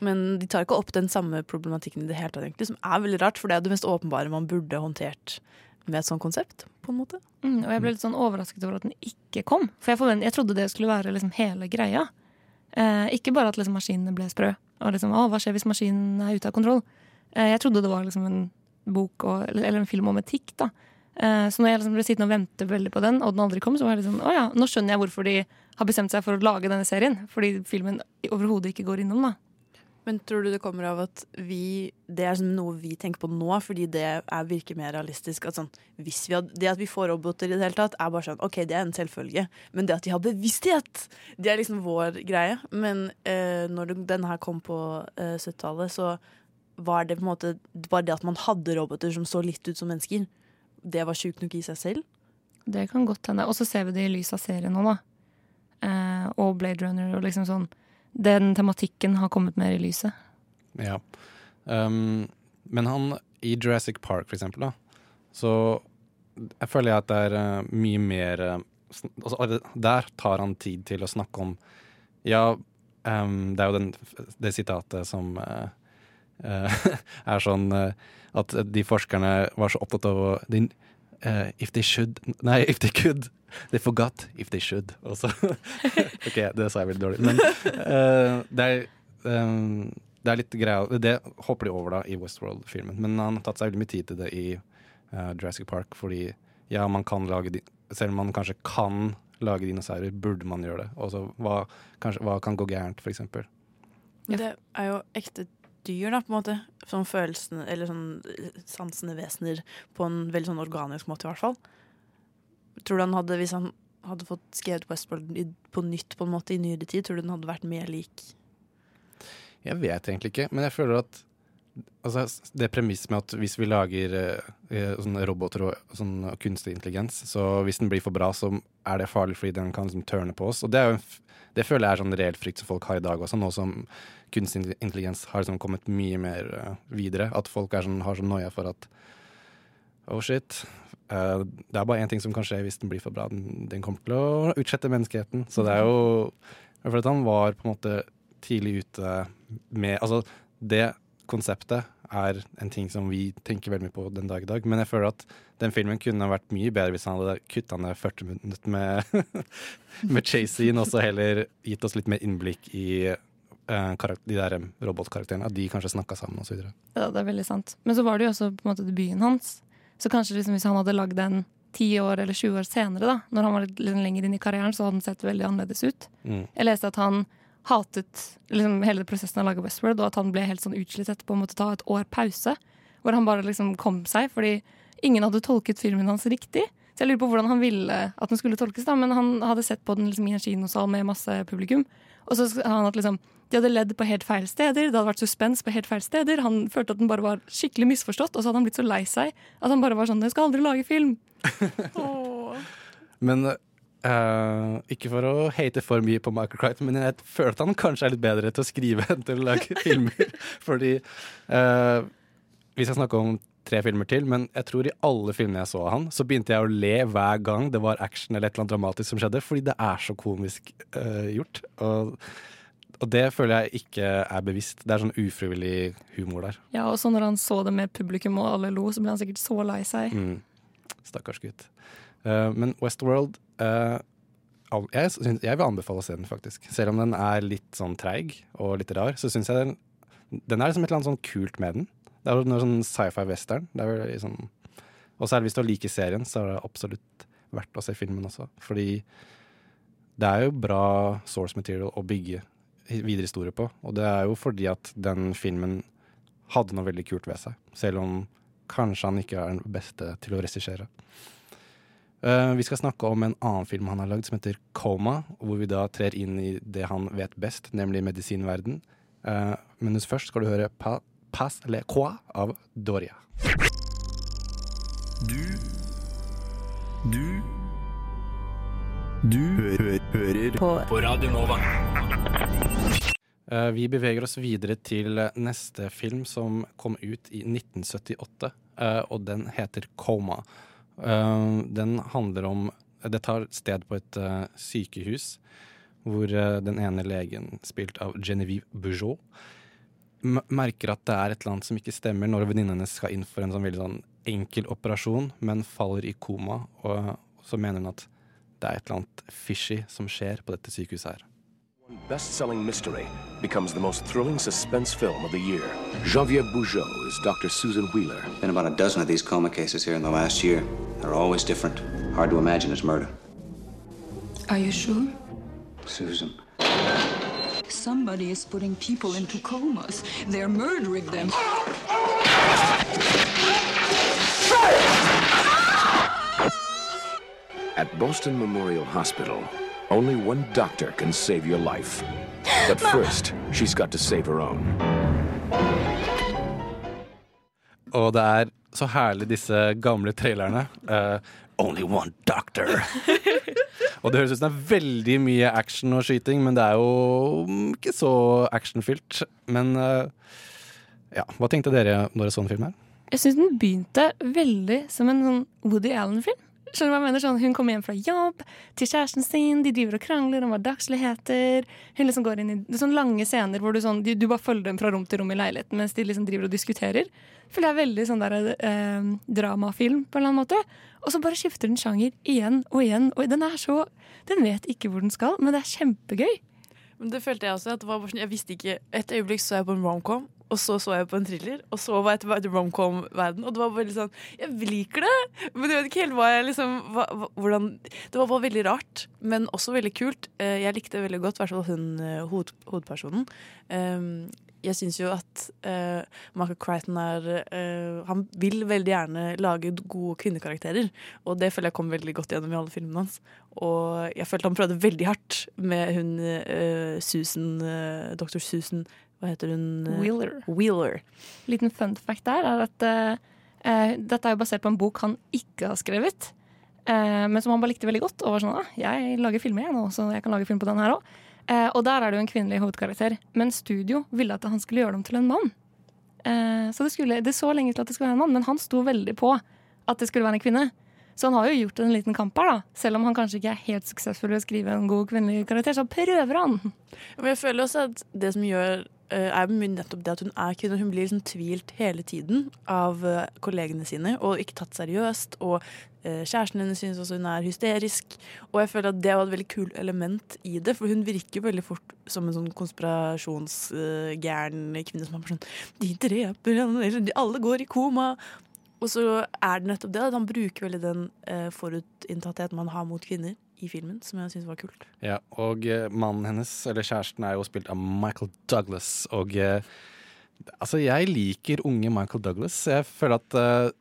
Men de tar ikke opp den samme problematikken i det hele tatt, egentlig, som er veldig rart. For det er det mest åpenbare man burde håndtert med et sånt konsept, på en måte. Mm, og jeg ble litt sånn overrasket over at den ikke kom. For jeg, jeg trodde det skulle være liksom hele greia. Eh, ikke bare at liksom maskinene ble sprø. Og liksom, å, hva skjer hvis maskinen er ute av kontroll? Eh, jeg trodde det var liksom en bok og, eller en film om etikk. da. Eh, så når jeg liksom ble sittende og vente veldig på den, og den aldri kom, så var jeg liksom, å ja, nå skjønner jeg hvorfor de har bestemt seg for å lage denne serien. Fordi filmen overhodet ikke går innom, da. Men tror du det kommer av at vi Det er noe vi tenker på nå, fordi det er, virker mer realistisk? At sånn, had, det at vi får roboter i det hele tatt, er bare sånn OK, det er en selvfølge. Men det at de har bevissthet, det er liksom vår greie. Men eh, når den her kom på eh, 70-tallet, så var det på en måte bare det at man hadde roboter som så litt ut som mennesker, det var sjukt nok i seg selv. Det kan godt hende. Og så ser vi det i lys av serien nå, da. Eh, og Blade Runner og liksom sånn den tematikken har kommet mer i lyset. Ja. Um, men han i Jurassic Park, for eksempel, da, så jeg føler jeg at det er uh, mye mer uh, altså, Der tar han tid til å snakke om Ja, um, det er jo den, det sitatet som uh, er sånn at de forskerne var så opptatt av å If they should Nei, if they could They forgot if they should. Også. ok, det sa jeg veldig dårlig. Men uh, det, er, um, det er litt greia Det hopper de over da i Westworld-filmen. Men han har tatt seg veldig mye tid til det i uh, Jurassic Park, fordi ja, man kan lage Selv om man kanskje kan lage dinosaurer, burde man gjøre det. Også, hva, kanskje, hva kan gå gærent, f.eks.? Det er jo ekte dyr, da, på en måte. Sånn følelsene, eller sånn sansende vesener på en veldig sånn organisk måte, i hvert fall. Tror du han hadde, Hvis han hadde fått skrevet Westworld på nytt på en måte i nyere tid, tror du den hadde vært mer lik? Jeg vet egentlig ikke, men jeg føler at altså, det premisset med at hvis vi lager eh, sånne roboter og sånn kunstig intelligens, så hvis den blir for bra, så er det farlig fordi den kan liksom, turne på oss. Og det, det føler jeg er sånn reell frykt som folk har i dag også, nå som kunstig intelligens har liksom, kommet mye mer uh, videre. At folk sånn, har sånn noia for at oh shit, Uh, det er bare én ting som kan skje hvis den blir for bra. Den, den kommer til å utslette menneskeheten. Så det er jo For at han var på en måte tidlig ute med Altså, det konseptet er en ting som vi tenker veldig mye på den dag i dag. Men jeg føler at den filmen kunne vært mye bedre hvis han hadde kutta ned 40 minutter med, med chase-in, og så heller gitt oss litt mer innblikk i uh, de der robotkarakterene. At de kanskje snakka sammen osv. Ja, det er veldig sant. Men så var det jo også på en måte debuten hans. Så kanskje liksom hvis han hadde lagd den ti år eller 20 år senere, da, når han var litt, litt lenger inn i karrieren, så hadde den sett veldig annerledes ut. Mm. Jeg leste at han hatet liksom, hele prosessen av å lage Westworld, og at han ble helt sånn utslitt etterpå å måtte ta et år pause. Hvor han bare liksom kom seg, fordi ingen hadde tolket filmen hans riktig. Så jeg lurer på hvordan han ville at den skulle tolkes, da, men han hadde sett på den liksom, i en kinosal med masse publikum. Og så har han hatt liksom, de hadde ledd på helt feil steder, det hadde vært suspens på helt feil steder. Han følte at den bare var skikkelig misforstått, og så hadde han blitt så lei seg at han bare var sånn 'Jeg skal aldri lage film'. Men uh, ikke for å hate for mye på Michael Crichton, men jeg føler at han kanskje er litt bedre til å skrive enn til å lage filmer. Fordi uh, vi skal snakke om tre filmer til, men jeg tror i alle filmene jeg så av han, så begynte jeg å le hver gang det var action eller et eller annet dramatisk som skjedde, fordi det er så komisk uh, gjort. Og og det føler jeg ikke er bevisst. Det er sånn ufrivillig humor der. Ja, og så når han så det med publikum og alle lo, så ble han sikkert så lei seg. Mm. Stakkars gutt. Uh, men Westworld uh, jeg, synes, jeg, vil anbefale å se den, faktisk. Selv om den er litt sånn treig og litt rar, så syns jeg den, den er liksom et eller annet sånn kult med den. Det er noe sånn sci-fi western. Det er sånn, og særlig hvis du liker serien, så er det absolutt verdt å se filmen også. Fordi det er jo bra source material å bygge videre historie på. Og det er jo fordi at den filmen hadde noe veldig kult ved seg. Selv om kanskje han ikke er den beste til å regissere. Uh, vi skal snakke om en annen film han har lagd som heter Coma, hvor vi da trer inn i det han vet best, nemlig medisinverden. Uh, men først skal du høre pa Pas le Croix av Doria. Du Du Du hø hører på. på Radio Nova. Eh, Vi beveger oss videre til neste film som kom ut i 1978, eh, og den heter Coma. Eh, Den handler om Det tar sted på et eh, sykehus, hvor den ene legen, spilt av Genevieve Bugeaud, merker at det er et eller annet som ikke stemmer når venninnene skal inn for en sånn veldig sånn enkel operasjon, men faller i koma, og så mener hun at det er et eller annet fishy som skjer på dette sykehuset her. Best-selling mystery becomes the most thrilling suspense film of the year. Jean-Pierre Bougeot is Dr. Susan Wheeler. Been about a dozen of these coma cases here in the last year. They're always different. Hard to imagine it's murder. Are you sure? Susan. Somebody is putting people into comas. They're murdering them. At Boston Memorial Hospital, only one doctor can save your life. But first, she's got to save her own. Og det er så herlig disse gamle trailerne. Uh, only one doctor. og det høres ut som det er veldig mye action og skyting, men det er jo ikke så actionfylt. Men uh, ja, hva tenkte dere når dere så en film her? Jeg syns den begynte veldig som en sånn Woody Allen-film. Skjønner du hva jeg mener? Sånn, hun kommer hjem fra jobb til kjæresten sin, de driver og krangler om hverdagsligheter. Hun liksom går inn i det sånne lange scener hvor du, sånn, du, du bare følger dem fra rom til rom i leiligheten mens de liksom driver og diskuterer. Føler jeg er veldig sånn der, eh, dramafilm på en eller annen måte. Og så bare skifter den sjanger igjen og igjen. Og den er så Den vet ikke hvor den skal, men det er kjempegøy. Men det følte jeg også. at det var bare sånn, Jeg visste ikke Et øyeblikk så jeg på en romcom, og så så jeg på en thriller, og så var jeg tilbake til romcom-verden. Og det var veldig sånn Jeg liker det, men jeg vet ikke helt hva jeg liksom hva, hvordan, Det var bare veldig rart, men også veldig kult. Eh, Jeg likte veldig godt, i hvert fall hun eh, hoved, hovedpersonen. Um, jeg syns jo at uh, Michael Crichton er eh, Han vil veldig gjerne lage gode kvinnekarakterer, og det føler jeg kom veldig godt gjennom i alle filmene hans. Og jeg følte han prøvde veldig hardt med hun eh, Susan Dr. Susan Hva heter hun? Wheeler. Wheeler. Liten fun fact der er at uh, eh, dette er jo basert på en bok han ikke har skrevet. Uh, men som han bare likte veldig godt. Og var sånn ah, jeg lager filmer jeg nå, så jeg kan lage film på den her òg. Uh, og der er det jo en kvinnelig hovedkarakter. Men studio ville at han skulle gjøre dem til en mann. Eh, så det, skulle, det så lenge til at det skulle være en mann, men han sto veldig på at det skulle være en kvinne. Så han har jo gjort en liten kamp her, da. Selv om han kanskje ikke er helt suksessfull i å skrive en god kvinnelig karakter, så prøver han. Men jeg føler også at det som gjør er mye nettopp det at hun er kvinne. Hun blir liksom tvilt hele tiden av eh, kollegene sine og ikke tatt seriøst. Og eh, kjæresten hennes syns også hun er hysterisk. Og jeg føler at det var et veldig kult element i det, for hun virker veldig fort som en sånn konspirasjonsgæren kvinne som er sånn De dreper henne, de alle går i koma. Og så er det nettopp det at han bruker veldig den eh, forutinntattheten man har mot kvinner i filmen, som jeg syns var kult. Ja, og eh, mannen hennes, eller kjæresten, er jo spilt av Michael Douglas. Og eh, altså, jeg liker unge Michael Douglas. Jeg føler at eh,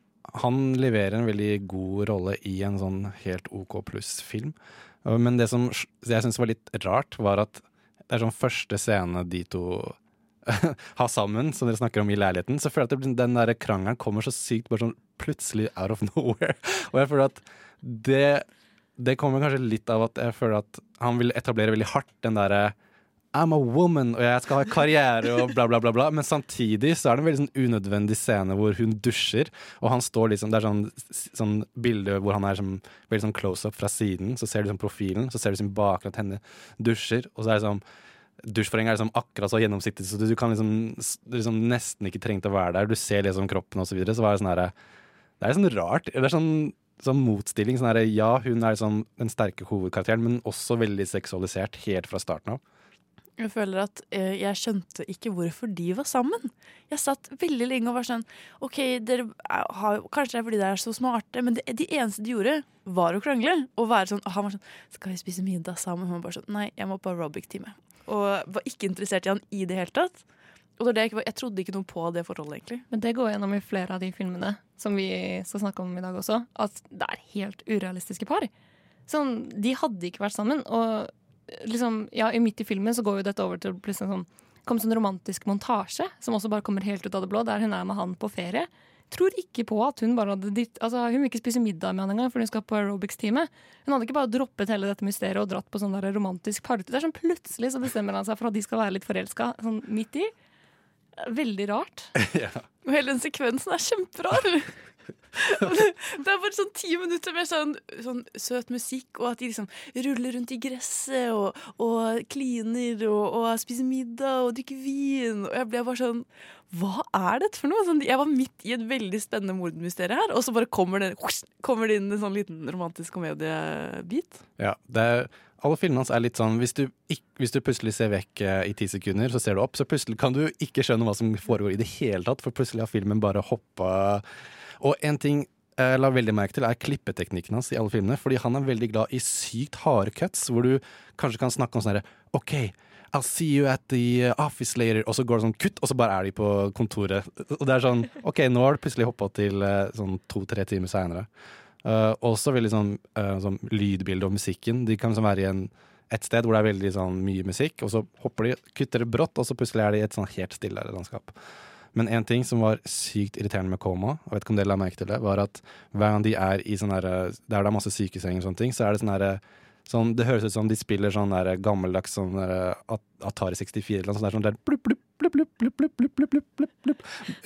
han leverer en veldig god rolle i en sånn helt OK pluss-film. Uh, Men det som jeg syns var litt rart, var at det er sånn første scene de to har sammen, som dere snakker om i leiligheten, så føler jeg at den der krangelen kommer så sykt bare sånn plutselig out of nowhere. Og jeg føler at det det kommer kanskje litt av at jeg føler at han vil etablere veldig hardt den derre I'm a woman, og jeg skal ha karriere og bla, bla, bla. bla Men samtidig så er det en veldig sånn unødvendig scene hvor hun dusjer, og han står liksom Det er sånn, sånn bilde hvor han er sånn, veldig sånn close up fra siden, så ser du sånn profilen, så ser du sin bakgrunn at henne dusjer, og så er det sånn Dusjforhenget er liksom akkurat så gjennomsiktig, så du, du kan liksom, liksom nesten ikke trengte å være der. Du ser liksom kroppen og så videre. Så var det sånn herre Det er sånn rart. Det er sånn, sånn motstilling. Sånn her, ja, hun er liksom den sterke hovedkarakteren, men også veldig seksualisert helt fra starten av. Jeg føler at eh, jeg skjønte ikke hvorfor de var sammen. Jeg satt veldig lenge og var sånn OK, dere er- har, kanskje det er fordi dere er så smarte, men det, de eneste de gjorde, var å krangle. Og være sånn, han var sånn Skal vi spise middag sammen? Hun var bare sånn Nei, jeg må på aerobic-time. Og var ikke interessert i han i det hele tatt. Og det jeg trodde ikke noe på det forholdet, egentlig. Men det går gjennom i flere av de filmene som vi skal snakke om i dag også, at det er helt urealistiske par. Sånn, de hadde ikke vært sammen, og liksom, ja, i midt i filmen så går jo dette over til å bli sånn, kom sånn romantisk montasje, som også bare kommer helt ut av det blå, der hun er med han på ferie. Tror ikke på at hun bare hadde ditt, altså Hun vil ikke spise middag med han engang, for hun skal på aerobics-teamet. Hun hadde ikke bare droppet hele dette mysteriet og dratt på sånn der romantisk party. Det er sånn Plutselig så bestemmer han seg for at de skal være litt forelska sånn midt i. Veldig rart. ja. Og hele den sekvensen er kjemperar. Det er bare sånn ti minutter med sånn, sånn søt musikk, og at de liksom ruller rundt i gresset og, og kliner og, og spiser middag og drikker vin. Og jeg ble bare sånn Hva er dette for noe? Sånn, jeg var midt i et veldig spennende mordmysterium her, og så bare kommer det, kommer det inn en sånn liten romantisk komediebit. Ja, det er, alle filmene hans er litt sånn hvis du, hvis du plutselig ser vekk eh, i ti sekunder, så ser du opp, så plutselig kan du ikke skjønne hva som foregår i det hele tatt, for plutselig har filmen bare hoppa Og en ting jeg la veldig merke til, er klippeteknikken hans i alle filmene, fordi han er veldig glad i sykt harde cuts, hvor du kanskje kan snakke om sånn herre OK, I'll see you at the office later, og så går det sånn kutt, og så bare er de på kontoret. Og det er sånn OK, nå har du plutselig hoppa til eh, sånn to-tre timer seinere. Uh, også veldig sånn, uh, sånn lydbilde og musikken. De kan liksom være i en, et sted hvor det er veldig sånn mye musikk, og så hopper de, kutter det brått, og så plutselig er de i et sånn helt stille landskap. Men en ting som var sykt irriterende med Koma, og vet ikke om dere la merke til det, var at hver gang de er i sånn der, Der det er masse sykesenger og sånne ting, så er det sånn derre Sånn, det høres ut som de spiller sånn der gammeldags sånn der, Atari 64 eller noe sånt. Sånn der, blup, blup, blup,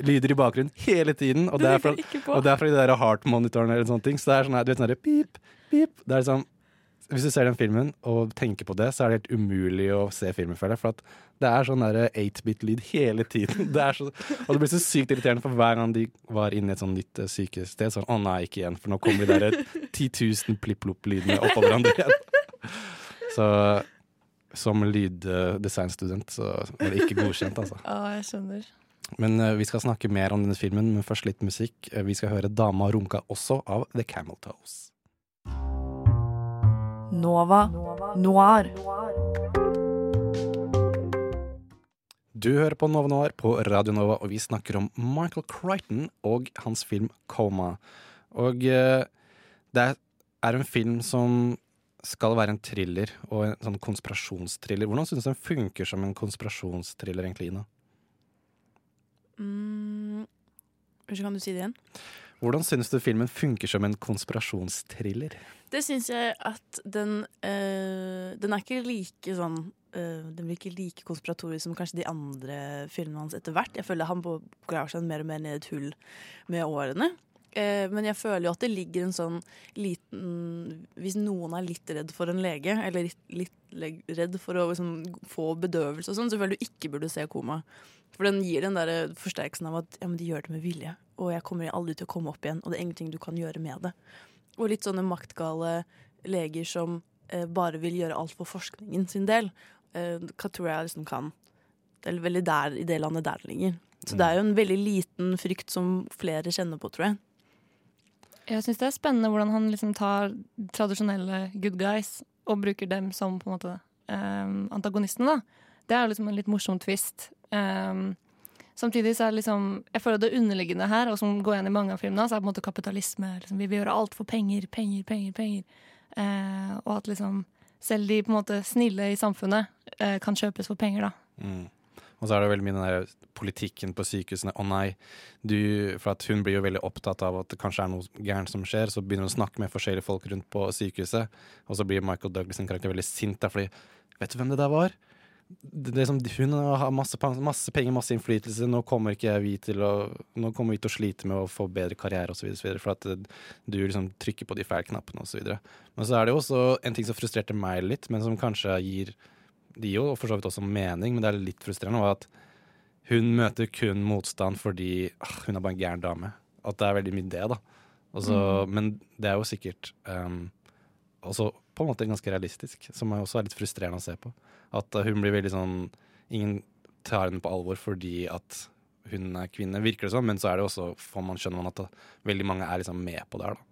Lyder i bakgrunnen hele tiden, og det er fra, og det er fra de der heart-monitorene eller sånne ting. Så det er sånn her, du vet sånn pip, pip. Det er sånn, hvis du ser den filmen og tenker på det, så er det helt umulig å se filmen, føler jeg. For at det er sånn 8-bit-lyd hele tiden. Det så, og det blir så sykt irriterende, for hver gang de var inne i et sånt nytt sykested, sånn å nei, ikke igjen, for nå kommer de der 10 000 plipp-lopp-lydene oppå hverandre igjen. Så som lyddesignstudent så var det ikke godkjent, altså. Ja, jeg skjønner. Men uh, vi skal snakke mer om denne filmen, men først litt musikk. Eh, vi skal høre 'Dama runka' også av The Camel Toes. Nova Noir. Du hører på Nova Noir på Radio Nova, og vi snakker om Michael Crichton og hans film 'Coma'. Og uh, det er- er en film som skal være en thriller, og en sånn konspirasjonstriller. Hvordan syns du den funker som en konspirasjonstriller, egentlig, Ina? Mm, kan du si det igjen? Hvordan syns du filmen funker som en konspirasjonstriller? Det syns jeg at den øh, Den er ikke like sånn øh, Den blir ikke like konspiratorisk som kanskje de andre filmene hans etter hvert. Jeg føler han graver seg mer og mer ned i et hull med årene. Eh, men jeg føler jo at det ligger en sånn liten Hvis noen er litt redd for en lege, eller litt, litt redd for å liksom, få bedøvelse og sånn, så føler du ikke burde se koma. For den gir den der forsterkelsen av at ja, men de gjør det med vilje, og jeg kommer aldri til å komme opp igjen, og det er ingenting du kan gjøre med det. Og litt sånne maktgale leger som eh, bare vil gjøre alt for forskningen sin del. Eh, hva tror jeg liksom kan Det er veldig der i det landet der det ligger. Så det er jo en veldig liten frykt som flere kjenner på, tror jeg. Jeg syns det er spennende hvordan han liksom tar tradisjonelle good guys og bruker dem som på en måte um, antagonistene. da. Det er liksom en litt morsom twist. Um, samtidig så er det liksom Jeg føler det underliggende her, og som går igjen i mange av filmene, så er på en måte kapitalisme. Liksom, vi vil gjøre alt for penger, penger, penger. penger. Uh, og at liksom selv de på en måte snille i samfunnet uh, kan kjøpes for penger, da. Mm. Og så er det veldig mye den der politikken på sykehusene. Å nei, du, for at hun blir jo veldig opptatt av at det kanskje er noe gærent som skjer, så begynner hun å snakke med forskjellige folk rundt på sykehuset, og så blir Michael Douglas karakter veldig sint der, fordi Vet du hvem det der var? Det, det som, hun har masse, masse penger, masse innflytelse, nå kommer ikke vi til å Nå kommer vi til å slite med å få bedre karriere osv., for at eh, du liksom trykker på de feil knappene osv. Men så er det jo også en ting som frustrerte meg litt, men som kanskje gir det gir jo for så vidt også mening, men det er litt frustrerende, at hun møter kun motstand fordi ah, hun er bare en gæren dame. At det er veldig mye det, da. Også, Mm. Men det er jo sikkert um, også på en måte ganske realistisk, som også er litt frustrerende å se på. At uh, hun blir veldig sånn Ingen tar henne på alvor fordi at hun er kvinne, virker det som, men så er det også, får man skjønner man at uh, veldig mange er liksom med på det her, da.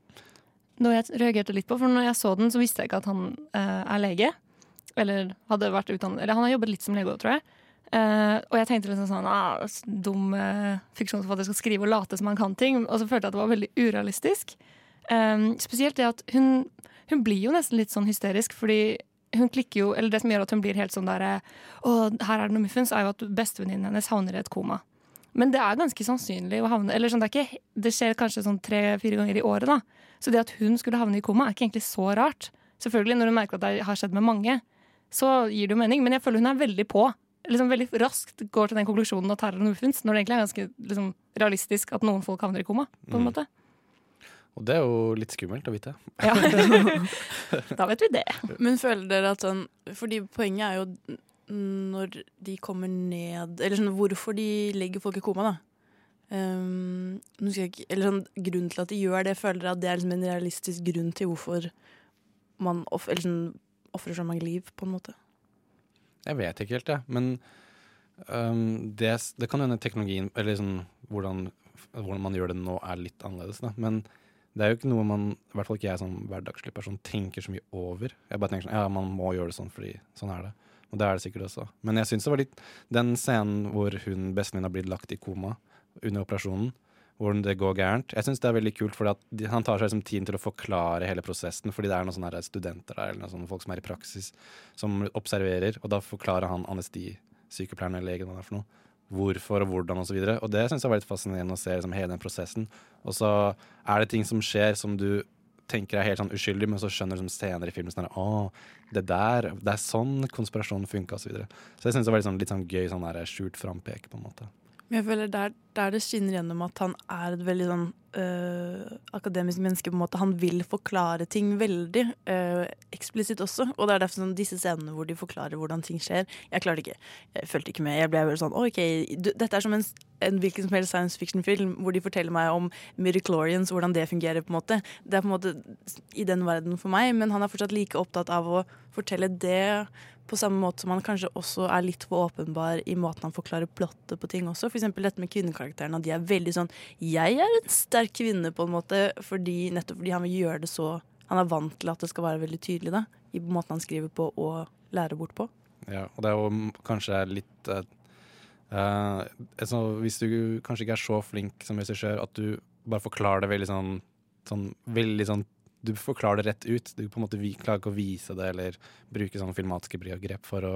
Noe jeg reagerte litt på, for når jeg så den, så visste jeg ikke at han eh, er lege. Eller hadde vært utdannet Eller han har jobbet litt som lege òg, tror jeg. Uh, og jeg tenkte liksom sånn ah, Dum uh, fiksjonsforfatter skal skrive og late som han kan ting. Og så følte jeg at det var veldig urealistisk. Um, spesielt det at hun, hun blir jo nesten litt sånn hysterisk, fordi hun klikker jo Eller det som gjør at hun blir helt sånn der eh, Å, her er det noe muffens, er jo at bestevenninnen hennes havner i et koma. Men det er ganske sannsynlig å havne Eller sånn, det, ikke, det skjer kanskje sånn tre-fire ganger i året, da. Så det at hun skulle havne i koma, er ikke egentlig så rart. Selvfølgelig, når hun merker at det har skjedd med mange, så gir det jo mening. Men jeg føler hun er veldig på. Liksom Veldig raskt går til den konklusjonen at her er det noe muffins, når det egentlig er ganske liksom, realistisk at noen folk havner i koma. på en Mm. måte. Og det er jo litt skummelt å vite. Ja. da vet vi det. Men føler dere at sånn Fordi poenget er jo når de kommer ned Eller sånn hvorfor de legger folk i koma, da. Um, skal jeg ikke, eller sånn, grunnen til at de gjør det, føler dere at det er liksom en realistisk grunn til hvorfor man eller sånn, ofrer så mange liv, på en måte? Jeg vet ikke helt, jeg. Men um, det, det kan hende teknologien, eller liksom, hvordan, hvordan man gjør det nå, er litt annerledes. Da. Men det er jo ikke noe man, i hvert fall ikke jeg som hverdagslig person, tenker så mye over. Jeg bare tenker sånn, ja, man må gjøre det sånn fordi sånn er det. Og det er det sikkert også. Men jeg syns det var litt Den scenen hvor hun bestevenninna blitt lagt i koma under operasjonen, hvor det går gærent. Jeg syns det er veldig kult, for han tar seg liksom tiden til å forklare hele prosessen. Fordi det er noen sånne studenter der, eller noen folk som er i praksis, som observerer. Og da forklarer han anestesisykepleieren eller legen hva det er for noe. Hvorfor og hvordan osv. Og, så og det syns jeg var litt fascinerende å se liksom, hele den prosessen. Og så er det ting som skjer som du tenker er helt sånn uskyldig, men så skjønner du som senere i filmen sånn Å, det der, det er sånn konspirasjonen funka, osv. Så, videre. så jeg syns det var litt sånn, litt sånn gøy sånn der skjult frampek, på en måte. Men jeg føler der, der det skinner gjennom at han er et veldig sånn øh, akademisk menneske. på en måte. Han vil forklare ting veldig øh, eksplisitt også. Og det er derfor sånn, disse scenene hvor de forklarer hvordan ting skjer. Jeg klarte ikke. Jeg fulgte ikke med. Jeg ble bare sånn OK, du, dette er som en, en hvilken som helst science fiction-film hvor de forteller meg om midichlorians, hvordan det fungerer. på en måte. Det er på en måte i den verden for meg, men han er fortsatt like opptatt av å fortelle det på samme måte som han kanskje også er litt for åpenbar i måten han forklarer plottet på ting også. Eksempel dette med kvinnekarakterene. At de er veldig sånn Jeg er en sterk kvinne, på en måte, fordi, nettopp fordi han vil gjøre det så Han er vant til at det skal være veldig tydelig, da. I måten han skriver på og lærer bort på. Ja, og det er jo kanskje litt eh, eh, altså, Hvis du kanskje ikke er så flink som regissør, at du bare forklarer det veldig sånn, sånn veldig sånn Du forklarer det rett ut. Du på en måte klarer ikke å vise det eller bruke sånne filmatiske grep for å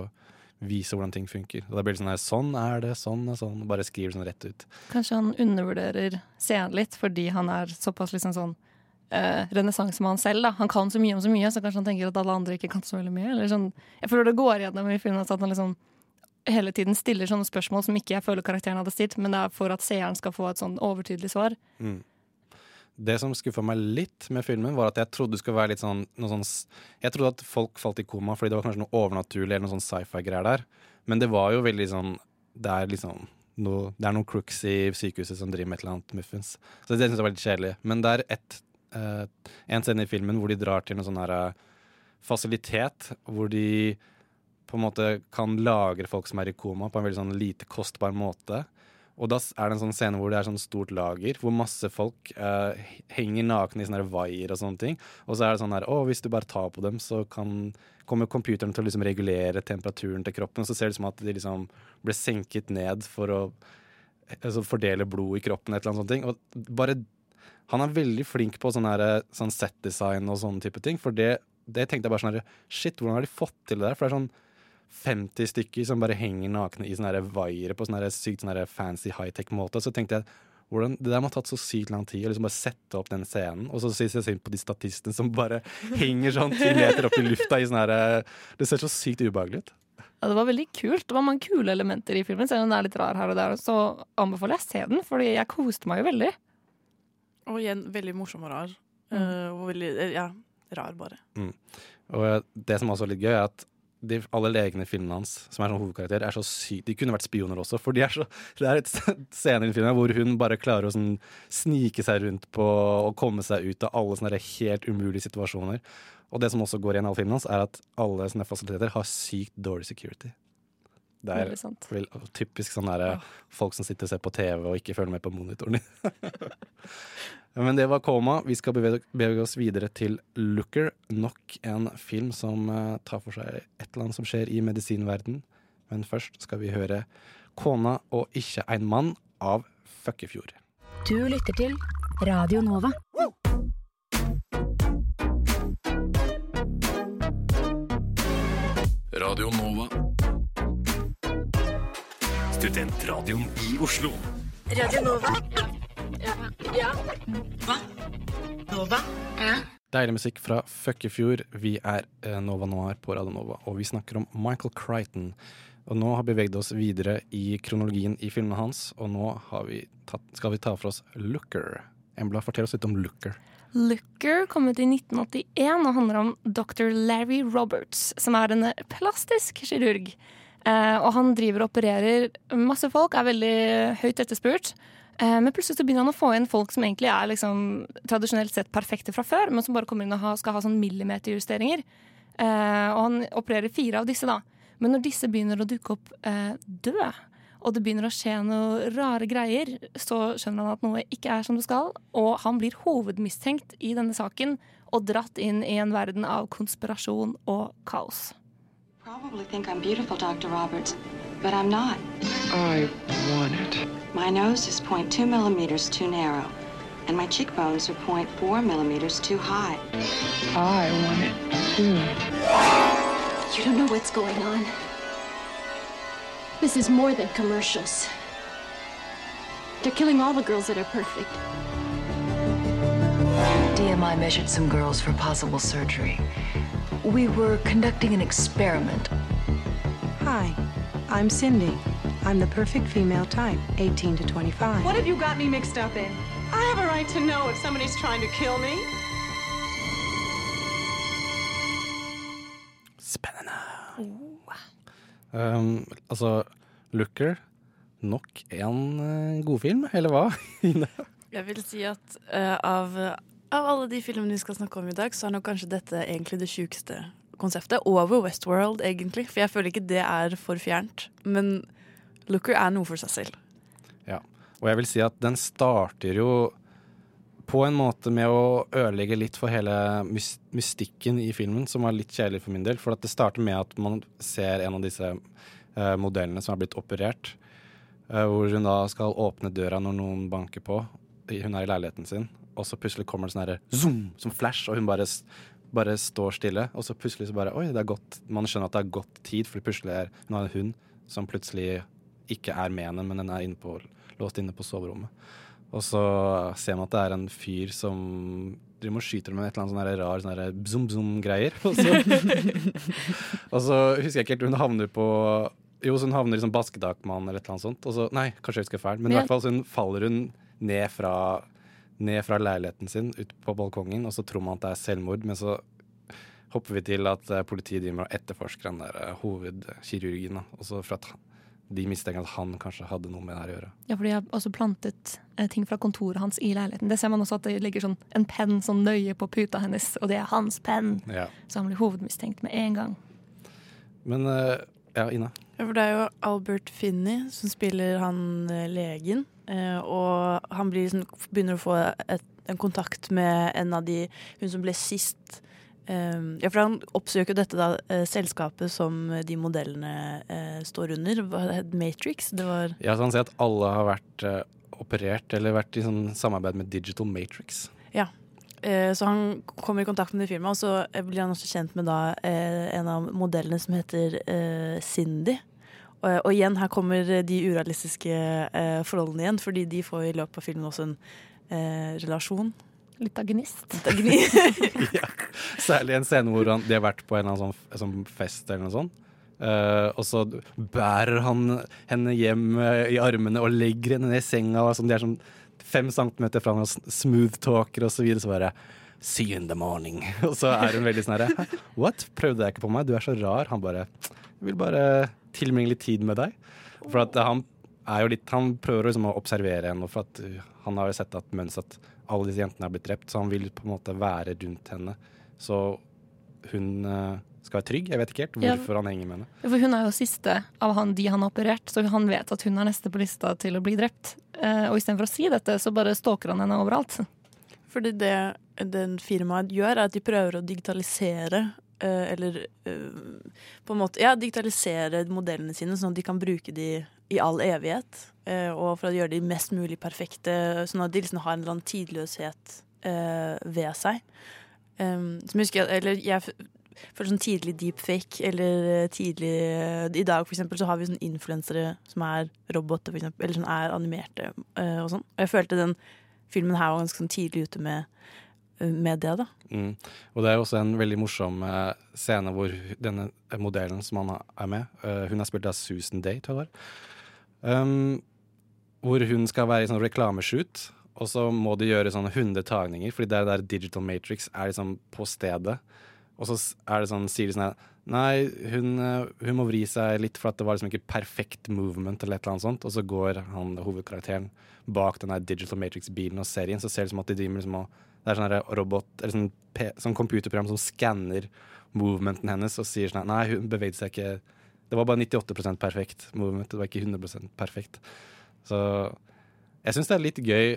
vise hvordan ting funker. Og da blir det sånn her Sånn er det, sånn er sånn. Bare skriver det sånn rett ut. Kanskje han undervurderer scenen litt fordi han er såpass liksom sånn uh, renessansemann selv. da Han kan så mye om så mye, så kanskje han tenker at alle andre ikke kan så veldig mye. Eller sånn, jeg føler det går gjennom i filmen at han liksom hele tiden stiller sånne spørsmål som ikke jeg føler karakteren hadde stilt, men det er for at seeren skal få et sånn overtydelig svar. Mm. Det som skuffa meg litt med filmen, var at jeg trodde det skulle være litt sånn, sånn Jeg trodde at folk falt i koma fordi det var kanskje noe overnaturlig eller noe sånn sci-fi-greier der. Men det var jo veldig sånn Det er liksom noe, det er noen crooks i sykehuset som driver med et eller annet muffins. Så det syns jeg var litt kjedelig. Men det er ett, eh, en scene i filmen hvor de drar til en sånn her eh, fasilitet hvor de på en måte kan lagre folk som er i koma på en veldig sånn lite kostbar måte. Og da er det en sånn scene hvor det er sånn stort lager, hvor masse folk uh, henger nakne i sånne vaier og sånne ting. Og så er det sånn her, å, hvis du bare tar på dem, så kan, kommer computeren til å liksom regulere temperaturen til kroppen. Og Så ser det ut som at de liksom ble senket ned for å altså fordele blod i kroppen, et eller annet sånt. ting. Og bare Han er veldig flink på sånn her, sånn set design og sånne type ting. For det, det tenkte jeg bare sånn her, shit, hvordan har de fått til det der? For det er sånn 50 stykker som bare henger nakne i sånne her vaiere på sånne her sykt sånne her fancy high-tech måte. Så tenkte jeg hvordan, det der må ha tatt så sykt lang tid å liksom bare sette opp den scenen. Og så synes jeg synd på de statistene som bare henger sånn ti meter opp i lufta i sånn her Det ser så sykt ubehagelig ut. Ja, det var veldig kult. Det var mange kule elementer i filmen, selv om den er litt rar her og der. Så anbefaler jeg å se den, fordi jeg koste meg jo veldig. Og igjen veldig morsom og rar. Mm. Uh, og veldig, eh, ja, rar bare. Mm. Og det som også er litt gøy, er at de, alle legene i filmen hans, som er sånn hovedkarakter, er så sykt De kunne vært spioner også, for de er så, det er et scene i filmen hvor hun bare klarer å sånn snike seg rundt på og komme seg ut av alle sånne helt umulige situasjoner. Og det som også går igjen i all filmen hans, er at alle sånne fasiliteter har sykt dårlig security. Det er vel, typisk sånn derre folk som sitter og ser på TV og ikke følger med på monitoren. Men det var Koma. Vi skal bevege, bevege oss videre til Looker. Nok en film som eh, tar for seg et eller annet som skjer i medisinverden. Men først skal vi høre 'Kona og ikke ein mann' av Føkkefjord. Du lytter til Radio Nova. Radio Nova. Studentradioen i Oslo. Radio Nova. Ja. ja. Hva? Nova? Ja. Deilig musikk fra Føkkefjord. Vi er eh, Nova Noir på Radio Nova, og vi snakker om Michael Crichton. Og nå har vi beveget oss videre i kronologien i filmene hans, og nå har vi tatt, skal vi ta for oss Looker. Embla, fortell oss litt om Looker. Looker kom ut i 1981 og handler om dr. Larry Roberts, som er en plastisk kirurg. Eh, og han driver og opererer masse folk, er veldig høyt etterspurt. Eh, men plutselig så begynner han å få inn folk som egentlig er liksom, tradisjonelt sett perfekte fra før, men som bare kommer inn og skal ha sånn millimeterjusteringer. Eh, og han opererer fire av disse, da. Men når disse begynner å dukke opp døde, og det begynner å skje noen rare greier, så skjønner han at noe ikke er som det skal, og han blir hovedmistenkt i denne saken og dratt inn i en verden av konspirasjon og kaos. Probably think I'm beautiful, Dr. Roberts, but I'm not. I want it. My nose is 0.2 millimeters too narrow, and my cheekbones are 0.4 millimeters too high. I want it too. You don't know what's going on. This is more than commercials. They're killing all the girls that are perfect. DMI measured some girls for possible surgery. We were conducting an experiment. Hi, I'm Cindy. I'm the perfect female type, 18 to 25. What have you got me mixed up in? I have a right to know if somebody's trying to kill me. Um, altså, Looker. Nok en uh, godfilm, eller hva? Jeg vil si at eh, av, av alle de filmene vi skal snakke om i dag, så er nok kanskje dette egentlig det sjukeste konseptet. Over Westworld, egentlig. For jeg føler ikke det er for fjernt. Men Looker er noe for seg selv. Ja. Og jeg vil si at den starter jo på en måte med å ødelegge litt for hele mystikken i filmen, som var litt kjedelig for min del. For at det starter med at man ser en av disse eh, modellene som har blitt operert. eh, hvor hun da skal åpne døra når noen banker på. Hun er i leiligheten sin, og så plutselig kommer det sånn herre zoom, som flash, og hun bare, bare står stille. Og så plutselig så bare Oi, det er godt. Man skjønner at det er gått tid, for plutselig er hun har en hund som plutselig ikke er med henne, men den er inne på, låst inne på soverommet. Og så ser man at det er en fyr som driver og skyter med et eller annet sånn rar sånn bzum-bzum-greier. Og, og så husker jeg ikke helt Hun havner på Jo, så hun havner i sånn basketakmann eller et eller annet sånt. Og så, nei, kanskje jeg husker feil, men i hvert fall så hun faller hun ned fra, ned fra leiligheten sin ut på balkongen, og så tror man at det er selvmord, men så hopper vi til at eh, politiet driver og etterforsker den der eh, hovedkirurgen. da. Og så for at de mistenker at han kanskje hadde noe med det her å gjøre. Ja, for de har også plantet eh, ting fra kontoret hans i leiligheten. Det ser man også at det ligger sånn en penn sånn nøye på puta hennes, og det er hans penn. Ja. Så han blir hovedmistenkt med en gang. Men eh, ja, Ina. Ja, for det er jo Albert Finney som spiller han eh, legen. Eh, Og han blir, sånn- begynner å få et, en kontakt med en av de Hun som ble sist. eh, ja, for han oppsøker dette da, eh, selskapet som de modellene eh, står under. Matrix? Det var Ja, så han sier at alle har vært operert eller vært i sånn samarbeid med Digital Matrix. Ja. Så han kommer i kontakt med det firmaet, og så blir han også kjent med da en av modellene som heter Cindy. Og, og igjen, her kommer de urealistiske eh, forholdene igjen, fordi de får i løpet av filmen også en eh, relasjon. Litt av gnist. Litt av gnist. Særlig en scene hvor han, de har vært på en eller annen sånn, sånn fest eller noe sånt. Uh, og så bærer han henne hjem eh, i armene og legger henne ned i senga. Og sånn, de er sånn fem centimeter fra hverandre, smooth talker og så videre. Så bare See you in the morning. Og så er hun veldig sånn herre What? Prøvde jeg ikke på meg? Du er så rar. Han bare Jeg vil bare tilbringe litt tid med deg. For at han er jo litt Han prøver liksom å observere henne, for at uh, han har jo sett at mens at alle disse jentene er blitt drept, så han vil på en måte være rundt henne. Så hun uh, skal være trygg. Jeg vet ikke helt Ja. hvorfor han henger med henne. For hun er jo siste av han, de han har operert, så han vet at hun er neste på lista til å bli drept. Eh, og istedenfor å si dette, så bare stalker han henne overalt. Fordi det den firmaet gjør, er at de prøver å digitalisere eller eh, på en måte Ja, digitalisere modellene sine, sånn at de kan bruke de i all evighet. eh, og for å gjøre de mest mulig perfekte, sånn at de liksom har en eller annen tidløshet eh, ved seg. Um, som jeg husker, eller jeg føler sånn tidlig deepfake, eller eh, tidlig I dag for eksempel så har vi sånn influensere som er roboter, for eksempel, eller som er animerte eh, og sånn. Og jeg følte den filmen her var ganske sånn tidlig ute med, eh, med det, da. Mm. Og det er også en veldig morsom eh, scene hvor denne modellen som han er med, eh, hun er spilt av Susan Day, tror jeg var. Um, hvor hun skal være i sånn reklameshoot, og så må de gjøre sånne 100 tagninger, fordi det der Digital Matrix er liksom på stedet. Og så er det sånn, sier de sånn Nei, hun, eh, hun må vri seg litt, for at det var liksom ikke perfekt movement, eller et eller annet sånt. Og så går han hovedkarakteren bak den Digital Matrix-bilen og serien, så ser det som at de driver liksom og Det er sånn robot, eller sånn, sånn computerprogram som skanner movementen hennes og sier sånn Nei, hun bevegde seg ikke Det var bare 98% perfekt movement, det var ikke 100% perfekt. Så jeg syns det er litt gøy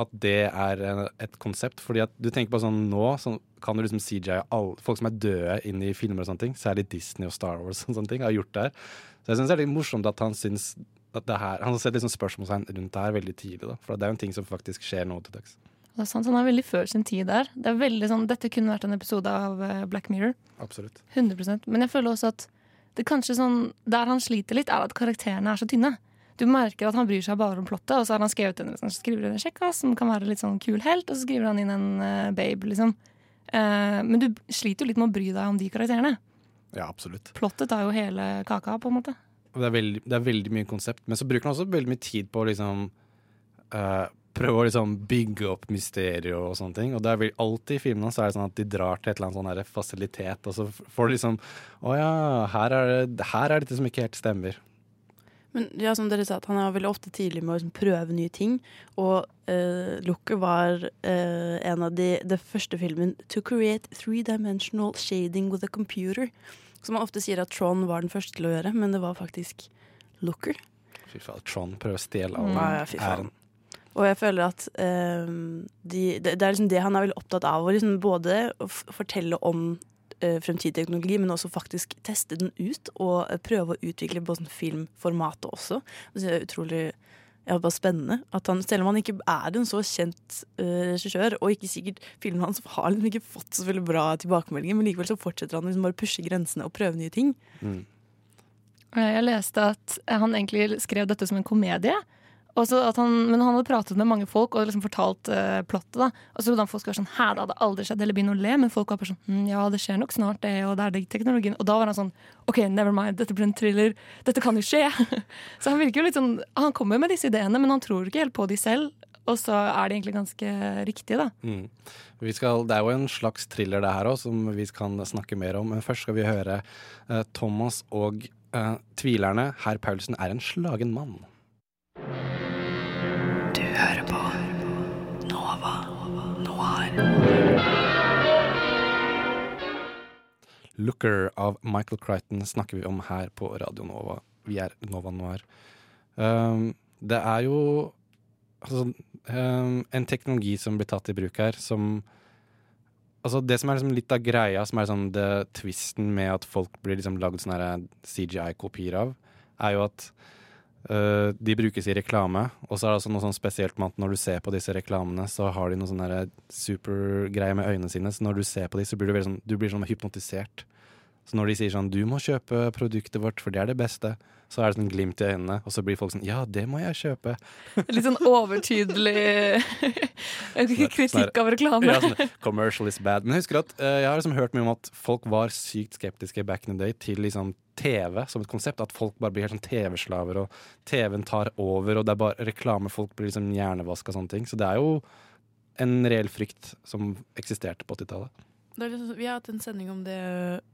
at det er et konsept. Fordi at du tenker på sånn nå, så kan du liksom alle, folk som er døde inn i filmer og sånne ting. Særlig Disney og Star Wars og sånne ting har gjort det her. Så jeg syns det er litt morsomt at han syns at det her Han har sett liksom spørsmålstegn rundt det her veldig tidlig, da. For det er jo en ting som faktisk skjer nå til dags. Det er sant, Han er veldig før sin tid der. Det er veldig sånn, Dette kunne vært en episode av eh, Black Mirror. Absolutt. 100% Men jeg føler også at det kanskje sånn, der han sliter litt, er at karakterene er så tynne. Du merker at han bryr seg bare om plottet, og så har han skrevet en, sånn, skriver en sjekkas som kan være litt sånn kul helt, og så skriver han inn en uh, babe, liksom. Uh, men du sliter jo litt med å bry deg om de karakterene. Ja, absolutt. Plottet tar jo hele kaka, på en måte. Det er, veldig, det er veldig mye konsept, men så bruker han også veldig mye tid på liksom eh, prøve å liksom bygge opp mysterier og sånne ting. Og det er vel alltid i filmene så er det sånn at de drar til et eller annet sånn fasilitet, og så får du liksom Å ja, her er, det, her er dette som ikke helt stemmer. Men ja, som dere sa, at han er veldig ofte tidlig med å liksom prøve nye ting. Og uh, Looker var uh, en av de det første filmen to create three-dimensional shading with a computer. Som man ofte sier at Tron var den første til å gjøre, men det var faktisk Looker. Fy faen, Trond prøver å stjele all Ja, ja, æren. Og jeg føler at eh, de, det, det er liksom det han er veldig opptatt av. Å liksom både å f fortelle om uh, fremtidig teknologi, men også faktisk teste den ut. Og eh, prøve å utvikle på sånn filmformatet også. Det er utrolig ja, bare spennende. At han, selv om han ikke er en så kjent uh, regissør, og ikke sikkert filmen hans har liksom ikke fått så veldig bra tilbakemeldinger, men likevel så fortsetter han liksom bare å pushe grensene og prøve nye ting. Mm. Jeg leste at han egentlig skrev dette som en komedie. Han, men han hadde pratet med mange folk og liksom fortalt uh, plottet. Og så trodde han folk skulle være sånn Hæ, det hadde aldri skjedd, eller begynne å le. Men folk var bare sånn hm, Ja, det skjer nok snart, det, og det er det teknologien. Og da var han sånn OK, never mind, dette blir en thriller. Dette kan jo skje. så han virker jo litt sånn Han kommer med disse ideene, men han tror ikke helt på de selv. Og så er de egentlig ganske riktige, da. Mm. Skal, det er jo en slags thriller det her òg, som vi kan snakke mer om. Men først skal vi høre uh, Thomas og uh, Tvilerne. Herr Paulsen er en slagen mann. Looker av Michael Crichton snakker vi om her på Radio Nova. Vi er Nova Noir. Um, det er jo altså, um, en teknologi som blir tatt i bruk her, som Altså Det som er liksom litt av greia, som er sånn det twisten med at folk blir liksom lagd sånne CGI-kopier av, er jo at øh, de brukes i reklame. Og så er det også noe sånn spesielt med at når du ser på disse reklamene, så har de noe sånn supergreie med øynene sine. Så når du ser på dem, så blir du, sånn, du blir sånn hypnotisert. Så når de sier sånn 'du må kjøpe produktet vårt, for det er det beste', så er det sånn glimt i øynene, og så blir folk sånn 'ja, det må jeg kjøpe'. Litt sånn overtydelig kritikk av reklame. Ja, sånn, commercial is bad. Men jeg husker at eh, jeg har liksom hørt mye om at folk var sykt skeptiske back in the day til liksom TV som et konsept. At folk bare blir helt sånn TV-slaver, og TV-en tar over, og det er bare reklame. Folk blir liksom hjernevaska og sånne ting. Så det er jo en reell frykt som eksisterte på 80-tallet. Sånn- vi har hatt en sending om det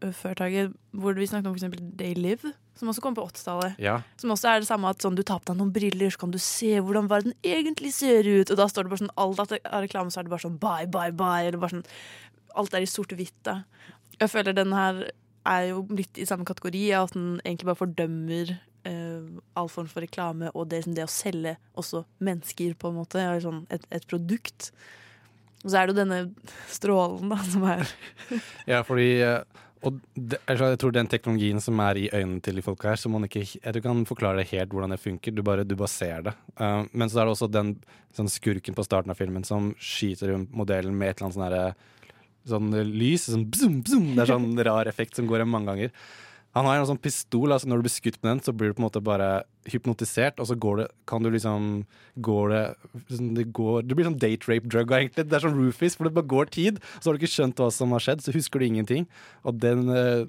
ø, før, Tage, hvor vi snakket om eksempel They Live, som også kom på 80-tallet. Ja. Som også er det samme at sånn, du tar på deg noen briller, så kan du se hvordan verden egentlig ser ut. Og da står det bare sånn, alt av reklame så er det bare sånn bye, bye, bye. Eller bare sånn, alt er i sort-hvitt. Jeg føler den her er jo litt i samme kategori, at den egentlig bare fordømmer eh, all form for reklame og det, det å selge også mennesker, på en måte. Sånn et, et produkt. Og så er det jo denne strålen, da, som er Ja, fordi eh, og det, jeg tror den teknologien som er i øynene til de folka her, så man ikke Jeg tror ikke kan forklare det helt hvordan det funker, du bare, du bare ser det. Eh, men så er det også den sånn skurken på starten av filmen som skyter modellen med et eller annet sånn herre Sånn lys, sånn bzum, bzum. Det er sånn rar effekt som går igjen mange ganger. Han har en sånn pistol, altså når du blir skutt med den, så blir du på en måte bare hypnotisert, og så går det, kan du liksom Går det sånn, Det, går, det blir sånn date rape drug, egentlig. Det er sånn roofies, for det bare går tid, så har du ikke skjønt hva som har skjedd, så husker du ingenting. Og den, eh,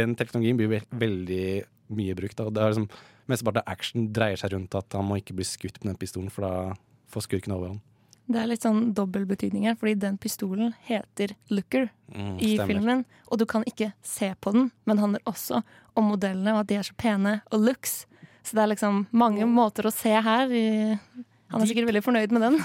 den teknologien blir ve veldig mye brukt. Da. Det er liksom, Mesteparten av action dreier seg rundt at han må ikke bli skutt med den pistolen, for da får skurken overhånd. Det er litt sånn dobbel betydning her, fordi den pistolen heter Looker Mm, i filmen. Og du kan ikke se på den, men det handler også om modellene og at de er så pene og looks. Så det er liksom mange måter å se her. I han er sikkert veldig fornøyd med den.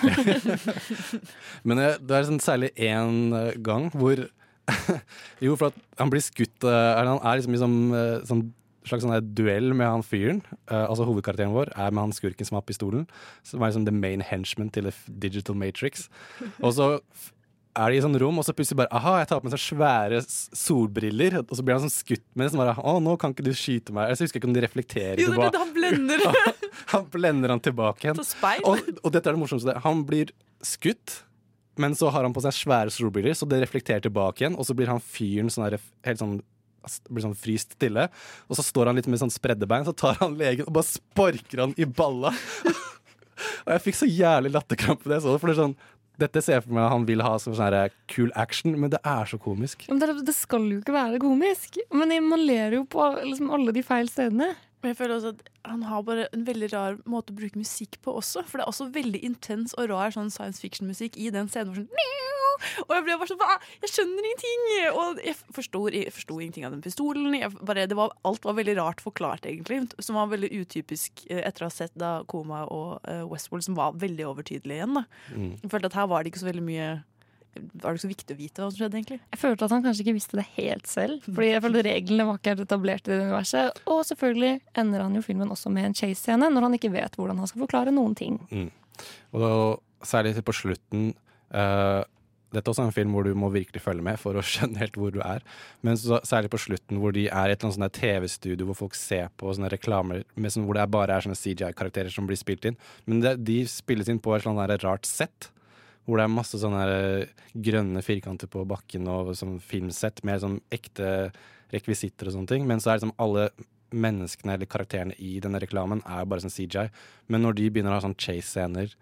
Men eh, det er sånn særlig én gang hvor Jo, for at han blir skutt eh, eller Han er liksom i sånn, eh, sånn slags sånn duell med han fyren. Uh, altså Hovedkarakteren vår er med han skurken som har pistolen. Som er liksom the main henchman til the digital matrix. Og så er de i sånn rom, og så plutselig bare Aha, jeg tar på meg så svære solbriller. Og så blir han sånn skutt med det. Som bare Å, nå kan ikke du skyte meg. Jeg husker ikke om de reflekterer Jo, tilbake. han blender. Han blender han tilbake igjen. Og, og dette er det morsomste. Han blir skutt, men så har han på seg svære solbriller, så det reflekterer tilbake igjen. Og så blir han fyren sånn helt sånn blir sånn fryst stille. Og så står han litt med sånn spredde bein, så tar han legen og bare sparker han i balla. og jeg fikk så jævlig latterkrampe da jeg så det. For det er sånn, dette ser jeg for meg han vil ha som sånn her cool action, men det er så komisk. Men det, det skal jo ikke være komisk. Men man ler jo på liksom alle de feil stedene. Men jeg føler også at han har bare en veldig rar måte å bruke musikk på også. For det er også veldig intens og rar sånn science fiction-musikk i den scenen. hvor sånn Og jeg ble bare sånn «Hva? Jeg skjønner ingenting! Og jeg forstod, ingenting av den pistolen. Bare, det var, alt var veldig rart forklart, egentlig. Som var veldig utypisk eh, etter å ha sett da Koma og eh, Westworld, som var veldig overtydelig igjen. da. Mm. Jeg følte at her var det ikke så veldig mye Var det ikke så viktig å vite hva som skjedde, egentlig? Jeg følte at han kanskje ikke visste det helt selv. Fordi jeg følte reglene var ikke helt etablert i det universet. Og selvfølgelig ender han jo filmen også med en chase-scene, når han ikke vet hvordan han skal forklare noen ting. Mm. Og da, særlig på slutten uh, Dette er også en film hvor du må virkelig følge med for å skjønne helt hvor du er. Men så, særlig på slutten hvor de er i et eller annet TV-studio hvor folk ser på sånne reklamer med sånn, hvor det bare er sånne CGI-karakterer som blir spilt inn. Men det, de spilles inn på et eller annet rart sett. Hvor det er masse sånne grønne firkanter på bakken og sånn filmsett med sånn ekte rekvisitter og sånne ting. Men så er liksom alle menneskene eller karakterene i denne reklamen er bare sånn CGI. Men når de begynner å ha sånn chase-scener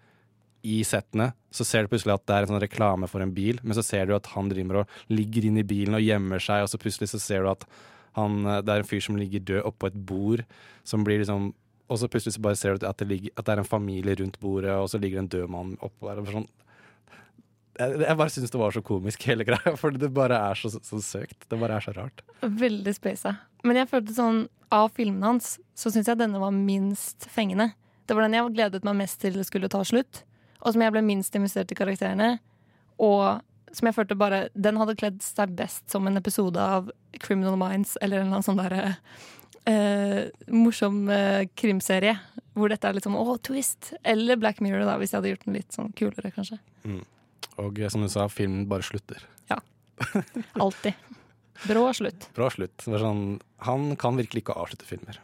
i settene, så ser du plutselig at det er en sånn reklame for en bil, men så ser du at han driver og ligger inn i bilen og gjemmer seg, og så plutselig så ser du at han, det er en fyr som ligger død oppå et bord, som blir liksom og så plutselig så bare ser du at det, ligger, at det er en familie rundt bordet, og så ligger det en død mann oppå der. Sånn. Jeg, jeg bare syns det var så komisk, hele greia, for det bare er så, så søkt. Det bare er så rart. Veldig spasa. Men jeg følte sånn, av filmene hans så syns jeg denne var minst fengende. Det var den jeg gledet meg mest til det skulle ta slutt. Og som jeg ble minst investert i karakterene. Og som jeg følte bare Den hadde kledd seg best som en episode av Criminal Minds eller en eller annen sånn derre eh, morsom eh, krimserie. Hvor dette er litt sånn å, twist. Eller Black Mirror, da, hvis jeg hadde gjort den litt sånn kulere, kanskje. Mm. Og eh, som du sa, filmen bare slutter. Ja. Alltid. Brå slutt. Brå slutt. Det er sånn, han kan virkelig ikke avslutte filmer.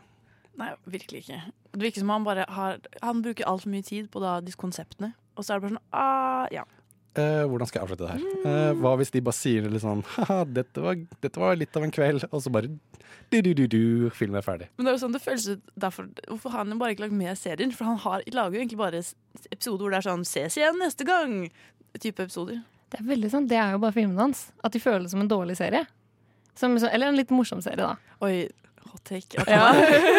Nei, virkelig ikke. Det virker som han bare har Han bruker altfor mye tid på da, disse konseptene. Og så er det bare sånn ah, ja. Eh, hvordan skal jeg avslutte det her? Eh, hva hvis de bare sier litt sånn Haha, dette var, dette var litt av en kveld, og så bare du-du-du-du, filmen er ferdig. Men det er jo sånn det føles ut derfor, Hvorfor har han jo bare ikke lagd mer serier? For han har, lager jo egentlig bare episoder hvor det er sånn 'ses igjen neste gang' type episoder. Det er veldig sånn, det er jo bare filmene hans. At de føles som en dårlig serie. Som, eller en litt morsom serie, da. Oi, hot take. Ja.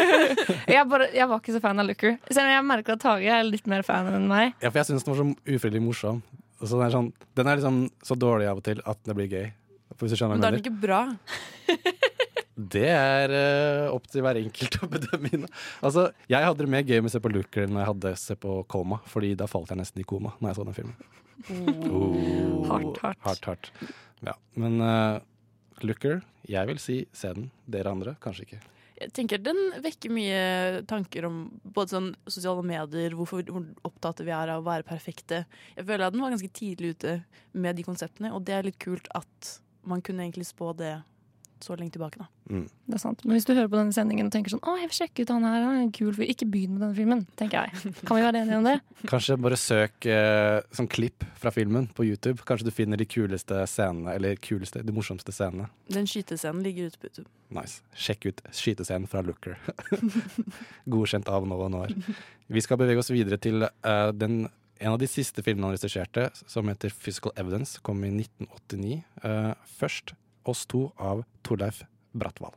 jeg, bare, jeg var ikke så fan av Looker. Selv om jeg merker at Tage er litt mer fan enn meg. Ja, for jeg syns den var så ufrivillig morsom. Altså, den, er sånn, den er liksom så dårlig av og til at det blir gøy. Hvis du skjønner Men da er den ikke bra. Det er uh, opp til hver enkelt å bedømme. inn. Altså, jeg hadde det mer gøy med å se på Looker enn jeg hadde se på Koma, Fordi da falt jeg nesten i koma når jeg så den filmen. Oh. Hardt, hardt. hardt, hardt. Ja, men uh, Looker, jeg vil si se den. Dere andre, kanskje ikke. Jeg tenker Den vekker mye tanker om både sånn sosiale medier, hvorfor, hvor opptatt vi er av å være perfekte. Jeg føler at den var ganske tidlig ute med de konseptene, og det er litt kult at man kunne egentlig spå det så lenge tilbake. da. Mm. Det er sant. Men hvis du hører på denne sendingen og tenker sånn Å, jeg vil sjekke ut han her, han er en kul fyr. Ikke begynn med denne filmen, tenker jeg. Kan vi være enige om det? Kanskje bare søk eh, sånn klipp fra filmen på YouTube. Kanskje du finner de kuleste scenene, eller kuleste, de morsomste scenene. Den skytescenen ligger ute på YouTube. Nice. Sjekk ut skytescenen fra Looker. Godkjent av Nova Noir. Vi skal bevege oss videre til eh, den, en av de siste filmene han regisserte, som heter Physical Evidence, kom i 1989. Uh, først Oss to av Torleif Brattvall.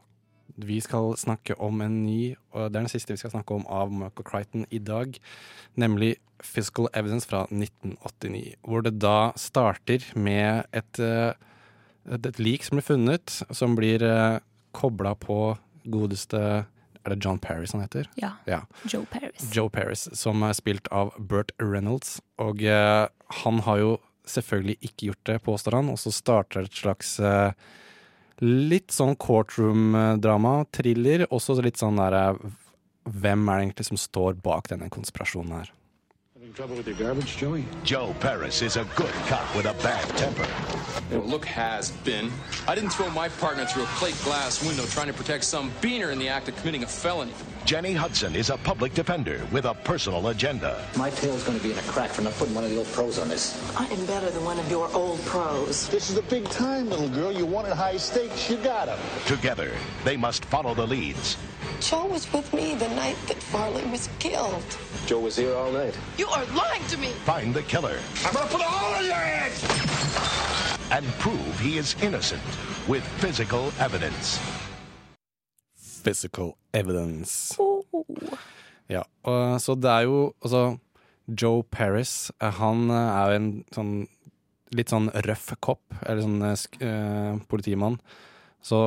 Vi skal snakke om en ny, og det er den siste vi skal snakke om av Michael Crichton i dag, nemlig Physical Evidence fra 1989. Hvor det da starter med et, eh, et, lik som blir funnet, som blir uh, kobla på godeste Er det John Paris han heter? Ja. ja. Joe Paris. Joe Paris, som er spilt av Burt Reynolds. Og eh, han har jo selvfølgelig ikke gjort det, påstår han, og så starter et slags eh, litt sånn courtroom-drama, thriller, også litt sånn derre Hvem er det egentlig som står bak denne konspirasjonen her? Trouble with your garbage, Joey? Joe Paris is a good cop with a bad temper. Well, look has been. I didn't throw my partner through a plate glass window trying to protect some beaner in the act of committing a felony. Jenny Hudson is a public defender with a personal agenda. My tail's going to be in a crack for not putting one of the old pros on this. I am better than one of your old pros. This is a big time, little girl. You wanted high stakes, you got 'em. Together, they must follow the leads. Joe was with me the night that Farley was killed. Joe was here all night. You are lying to me. Find the killer I'm going to put a hole in your head! And prove he is innocent with physical evidence. Physical evidence. Ja, og, så det er jo altså Joe Paris, eh, han eh, er jo en sånn litt sånn røff kopp, eller sånn eh, sk eh, politimann. Så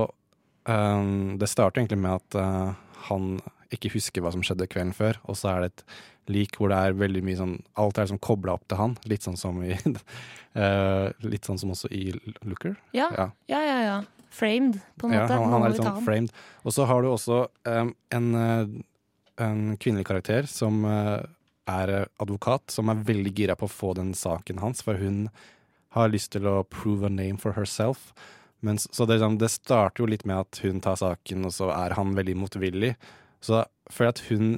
eh, det starter egentlig med at eh, han ikke husker hva som skjedde kvelden før, og så er det et lik hvor det er veldig mye sånn Alt er liksom kobla opp til han, litt sånn som i eh, Litt sånn som også i Looker. Ja, ja, ja. ja. Framed, på en Ja, måte. han, han er litt sånn framed. Og så har du også um, en, uh, en kvinnelig karakter som uh, er advokat, som er veldig gira på å få den saken hans, for hun har lyst til å prove a name for herself. Men, så det, sånn- det starter jo litt med at hun tar saken, og så er han veldig motvillig. Så jeg føler at hun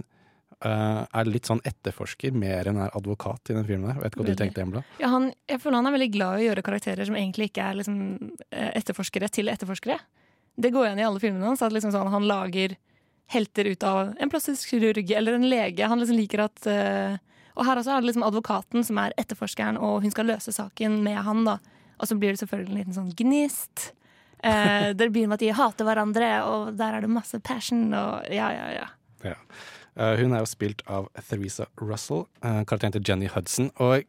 uh, er litt sånn etterforsker mer enn er advokat i den filmen. der. Vet ikke hva du tenkte, Embla? Ja, han, jeg føler han er veldig glad i å gjøre karakterer som egentlig ikke er liksom, eh, etterforskere til etterforskere. Det går igjen i alle filmene hans. At liksom sånn, han lager helter ut av en plastisk kirurg eller en lege. Han liksom liker at uh, Og her også er det liksom advokaten som er etterforskeren, og hun skal løse saken med han. da Og så blir det selvfølgelig en liten sånn gnist. Eh, det begynner med at de hater hverandre, og der er det masse passion. Og ja, ja, ja. Ja. Eh, hun er jo spilt av Theresa Russell, uh, karakteren til Jenny Hudson. Og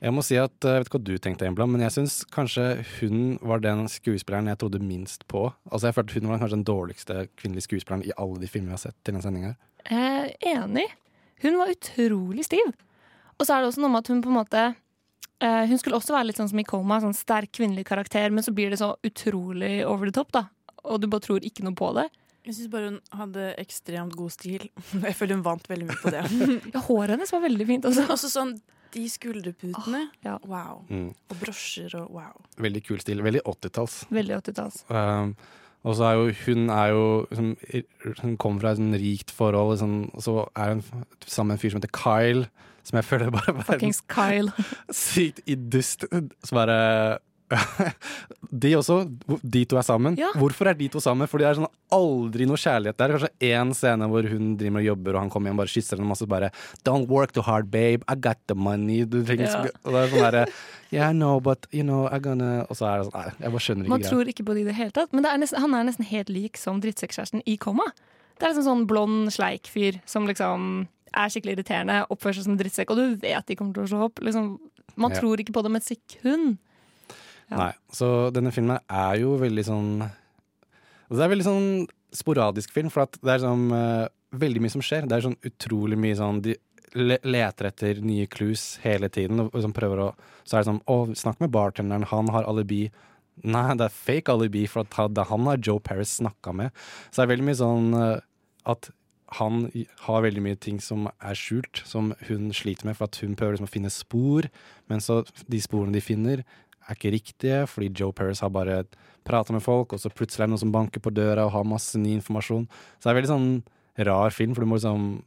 jeg må si at, eh, jeg vet ikke hva du tenkte, Embla, men jeg syns kanskje hun var den skuespilleren jeg trodde minst på. Altså Jeg følte hun var kanskje den dårligste kvinnelige skuespilleren i alle de filmene vi har sett til denne sendinga. Eh, enig. Hun var utrolig stiv. Og så er det også noe med at hun på en måte eh, Hun skulle også være litt sånn som i Coma, sånn sterk kvinnelig karakter, men så blir det så utrolig over the top, da. Og du bare tror ikke noe på det. Jeg syns bare hun hadde ekstremt god stil. Jeg føler hun vant veldig mye på det. ja, Håret hennes var veldig fint også. også sånn de skulderputene. Wow. Mm. Og brosjer og wow. Veldig kul stil. Veldig 80-talls. Veldig 80-talls. Um, og så er jo hun er jo liksom, Hun kommer fra et sånn rikt forhold, liksom, og så er hun sammen med en fyr som heter Kyle, som jeg føler bare er Fuckings Kyle. sykt i dust. Så bare De også, de to er sammen. Ja. Hvorfor er de to sammen? For det er sånn aldri noe kjærlighet der. Kanskje én scene hvor hun driver og jobber, og han kommer hjem og bare kysser henne masse. Bare Don't work too hard, babe. I got the money. Du trenger Ja. Og det er sånn derre Yeah, no, but you know, I'm gonna Og så er det sånn Nei, jeg bare skjønner ikke Man tror ikke på det i det hele tatt. Men det er nesten, han er nesten helt lik som drittsekkjæresten i Komma. Det er liksom sånn blond sleik-fyr som liksom er skikkelig irriterende, oppfører seg som drittsekk, og du vet de kommer til å slå opp. Liksom, Man Ja. tror ikke på dem et sekund. Nei, så denne filmen er jo veldig sånn altså Det er veldig sånn sporadisk film, for det er sånn uh, veldig mye som skjer. Det er sånn utrolig mye sånn De leter etter nye clues hele tiden, og liksom prøver å Så er det sånn Å, snakk med bartenderen, han har alibi. Nei, det er fake alibi, for at han har Joe Paris snakka med. Så det er veldig mye sånn eh, at han har veldig mye ting som er skjult, som hun sliter med, for at hun prøver liksom å finne spor, men så de sporene de finner, er ikke riktige, fordi Joe Paris har bare prata med folk, og så plutselig er det noen som banker på døra og har masse ny informasjon. Så det er veldig sånn rar film, for du må liksom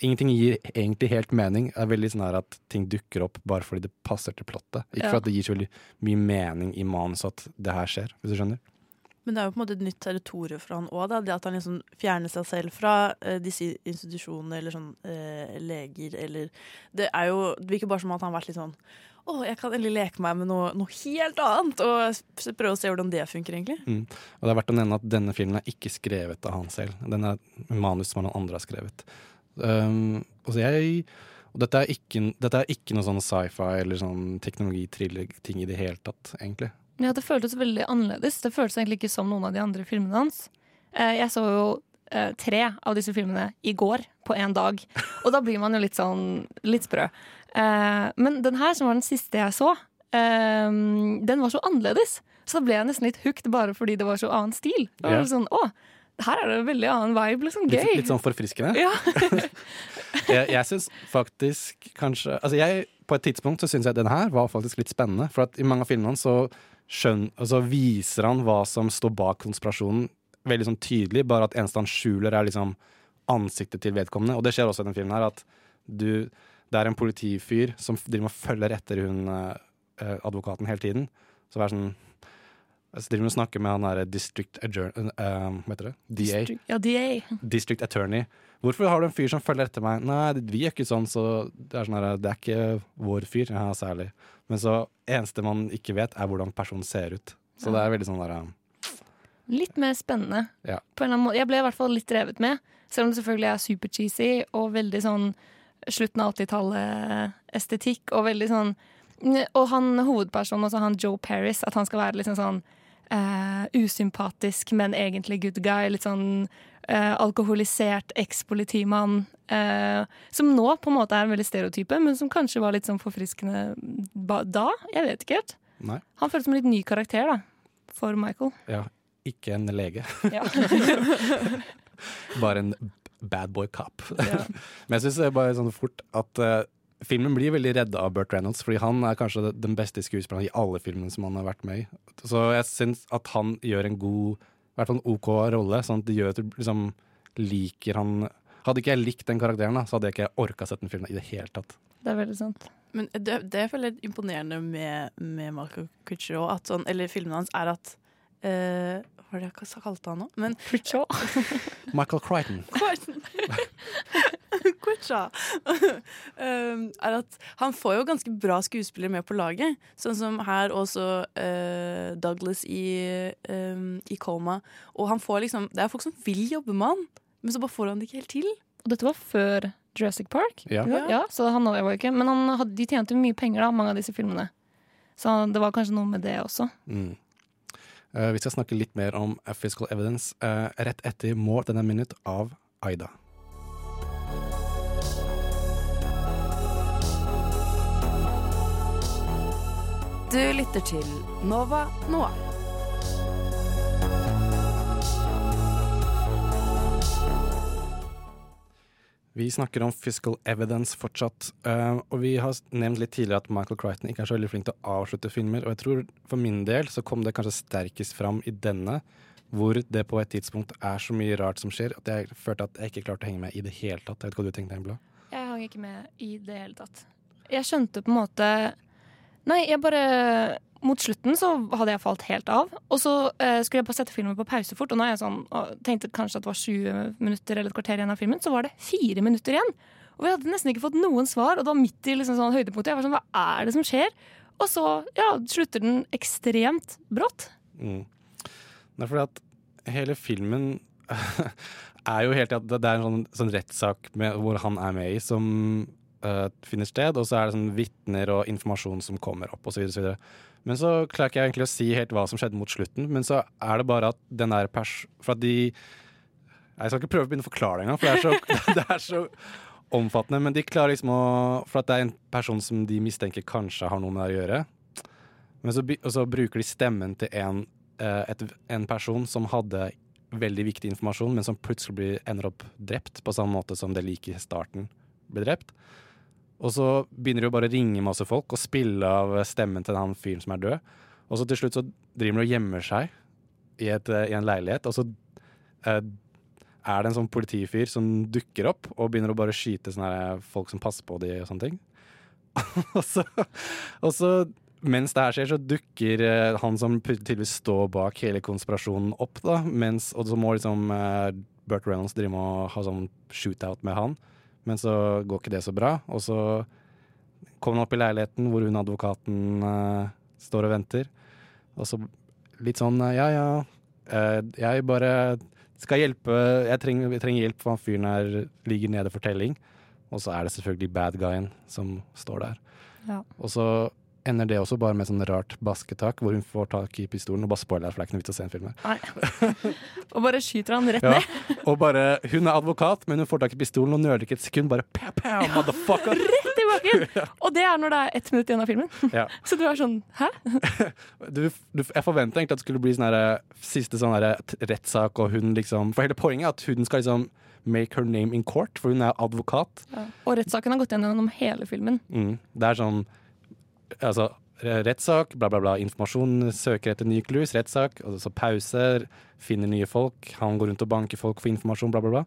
Ingenting gir egentlig helt mening. Det er veldig sånn her at ting dukker opp bare fordi det passer til plottet. Ikke Ja. for at det gir så veldig mye mening i manuset at det her skjer, hvis du skjønner. Men det er jo på en måte et nytt territorium for han òg, det at han liksom fjerner seg selv fra eh, disse institusjonene eller sånn eh, leger eller Det er jo Det virker bare som at han har vært litt sånn Å, jeg kan endelig leke meg med noe, noe helt annet, og prøve å se hvordan det funker, egentlig. Mm. Og det er verdt å nevne at denne filmen er ikke skrevet av han selv. Den er manus som noen andre har skrevet. Um, og, så jeg, og dette, er ikke, dette er ikke noe sånn sci-fi eller sånn teknologi-thriller-ting i det hele tatt, egentlig. Ja, det føltes veldig annerledes. Det føltes egentlig ikke som noen av de andre filmene hans. Eh, Jeg så jo eh, tre av disse filmene i går, på én dag. Og da blir man jo litt sånn litt sprø. Eh, Men den her, som var den siste jeg så, eh, den var så annerledes. Så da ble jeg nesten litt hooked bare fordi det var så annen stil. Det var sånn, å, her er det en veldig annen vibe, liksom. Litt, Gøy. litt sånn forfriskende. Ja. jeg jeg syns faktisk kanskje Altså jeg, På et tidspunkt så syns jeg den her var faktisk litt spennende. For at i mange av filmene så skjønn, altså viser han hva som står bak konspirasjonen veldig sånn tydelig. Bare at eneste han skjuler, er liksom ansiktet til vedkommende. Og det skjer også i den filmen her, at du Det er en politifyr som driver med og følger etter hun eh, advokaten hele tiden. Så det er sånn så driver hun og snakker med han derre district adjourn... Uh, hva heter det? DA. Ja, DA. District Attorney. Hvorfor har du en fyr som følger etter meg? Nei, vi gjør ikke sånn, så det er, sånn her, det er ikke vår fyr. Ja, særlig. Men så eneste man ikke vet, er hvordan personen ser ut. Så det er veldig sånn der Litt mer spennende. Ja. På en eller annen måte. Jeg ble i hvert fall litt drevet med, selv om det selvfølgelig er super-cheesy og veldig sånn slutten av 80-tallet-estetikk og veldig sånn Og han hovedpersonen, også han Joe Paris, at han skal være liksom sånn uh, usympatisk, men egentlig good guy. Litt sånn uh, alkoholisert ekspolitimann. Uh, som nå på en måte er en veldig stereotype, men som kanskje var litt sånn forfriskende da. Jeg vet ikke helt. Nei. Han føles som en litt ny karakter da, for Michael. Ja, ikke en lege. Ja. bare en bad boy cop. Men jeg syns bare sånn fort at uh, filmen blir veldig redda av Burt Reynolds, fordi han er kanskje den beste skuespilleren i alle filmene som han har vært med i. Så jeg syns at han gjør en god, i hvert fall en OK rolle, sånn at det gjør at du liksom liker han Hadde ikke jeg likt den karakteren, da, så hadde jeg ikke orka sett den filmen i det hele tatt. Det er veldig sant. Men det, det jeg føler er imponerende med, med Marco Cuccio, at sånn, eller filmene hans, er at eh, var det jeg kalte han nå? Men Michael Crichton. Crichton. Quitcha. um, er at han får jo ganske bra skuespillere med på laget. Sånn som her også uh, Douglas i, um, i Coma. Og han får liksom Det er folk som vil jobbe med han, men så bare får han det ikke helt til. Og dette var før Jurassic Park. Ja. ja så han var jo ikke Men han hadde, de tjente mye penger, da, mange av disse filmene. Så det var kanskje noe med det også. Mm. Eh, vi skal snakke litt mer om Physical Evidence uh, rett etter More Than A Minute av Aida. Du lytter til Nova Noir. Vi snakker om physical evidence fortsatt, Uh, og vi har nevnt litt tidligere at Michael Crichton ikke er så veldig flink til å avslutte filmer, og jeg tror for min del så kom det kanskje sterkest fram i denne, hvor det på et tidspunkt er så mye rart som skjer, at jeg følte at jeg ikke klarte å henge med i det hele tatt. Jeg vet hva du tenkte, Embla? Jeg hang ikke med i det hele tatt. Jeg skjønte på en måte Nei, jeg bare Mot slutten så hadde jeg falt helt av. Og så eh, skulle jeg bare sette filmen på pause fort, og nå er jeg sånn, tenkte kanskje at det var 20 minutter eller et kvarter igjen av filmen, så var det fire minutter igjen. Og vi hadde nesten ikke fått noen svar, og det var midt i liksom sånn høydepunktet. Jeg var sånn, hva er det som skjer? Og så ja, slutter den ekstremt brått. Mm. Det er fordi at hele filmen er jo helt det er en sånn, sånn rettssak hvor han er med i, som uh, finner sted, og så er det sånn vitner og informasjon som kommer opp, osv. Men så klarer ikke jeg egentlig å si helt hva som skjedde mot slutten, men så er det bare at den der pers... For at de Jeg skal ikke prøve å begynne å forklare det engang, for det er, så, det er så omfattende. Men de klarer liksom å For at det er en person som de mistenker kanskje har noe med det å gjøre. Men så, og så bruker de stemmen til en, eh, et, en person som hadde veldig viktig informasjon, men som plutselig blir, ender opp drept, på samme måte som det like i starten ble drept. Og så begynner de jo bare å ringe masse folk og spille av stemmen til han fyren som er død. Og så til slutt så driver de og gjemmer seg i, et, eh, i en leilighet, og så eh, er det en sånn politifyr som dukker opp og begynner å bare skyte sånne folk som passer på de og sånne ting. og, så, og så, mens det her skjer, så dukker eh, han som tydeligvis står bak hele konspirasjonen opp, da. Mens, og så må liksom eh, Burt Reynolds drive med å ha sånn shootout med han. Men så går ikke det så bra. Og så kommer han opp i leiligheten hvor hun advokaten uh, står og venter. Og så litt sånn eh, ja ja, uh, jeg bare skal hjelpe Jeg trenger, jeg trenger hjelp, for han fyren her ligger nede for telling. Og så er det selvfølgelig bad guyen som står der. Ja. Og så ender det også bare med sånn rart basketak, hvor hun får tak i pistolen. Og bare spoiler, for det er ikke noe vits å se en film her. Og bare skyter han rett Ja, ned. og bare, Hun er advokat, men hun får tak i pistolen og nøler ikke et sekund. Bare pow, pow, motherfucker! Rett i bakken! Og det er når det er ett minutt igjen av filmen. Ja. Så du er sånn hæ? Du, du, jeg forventa egentlig at det skulle bli sånn her, siste sånn t- rettssak, og hun liksom For hele poenget er at hun skal liksom make her name in court, for hun er advokat. Og rettssaken har gått gjennom hele filmen. Mm. Det er sånn Altså, rettssak, bla, bla, bla. Informasjon, søker etter nye clues, rettssak. Og så pause, finner nye folk. Han går rundt og banker folk for informasjon, bla, bla, bla.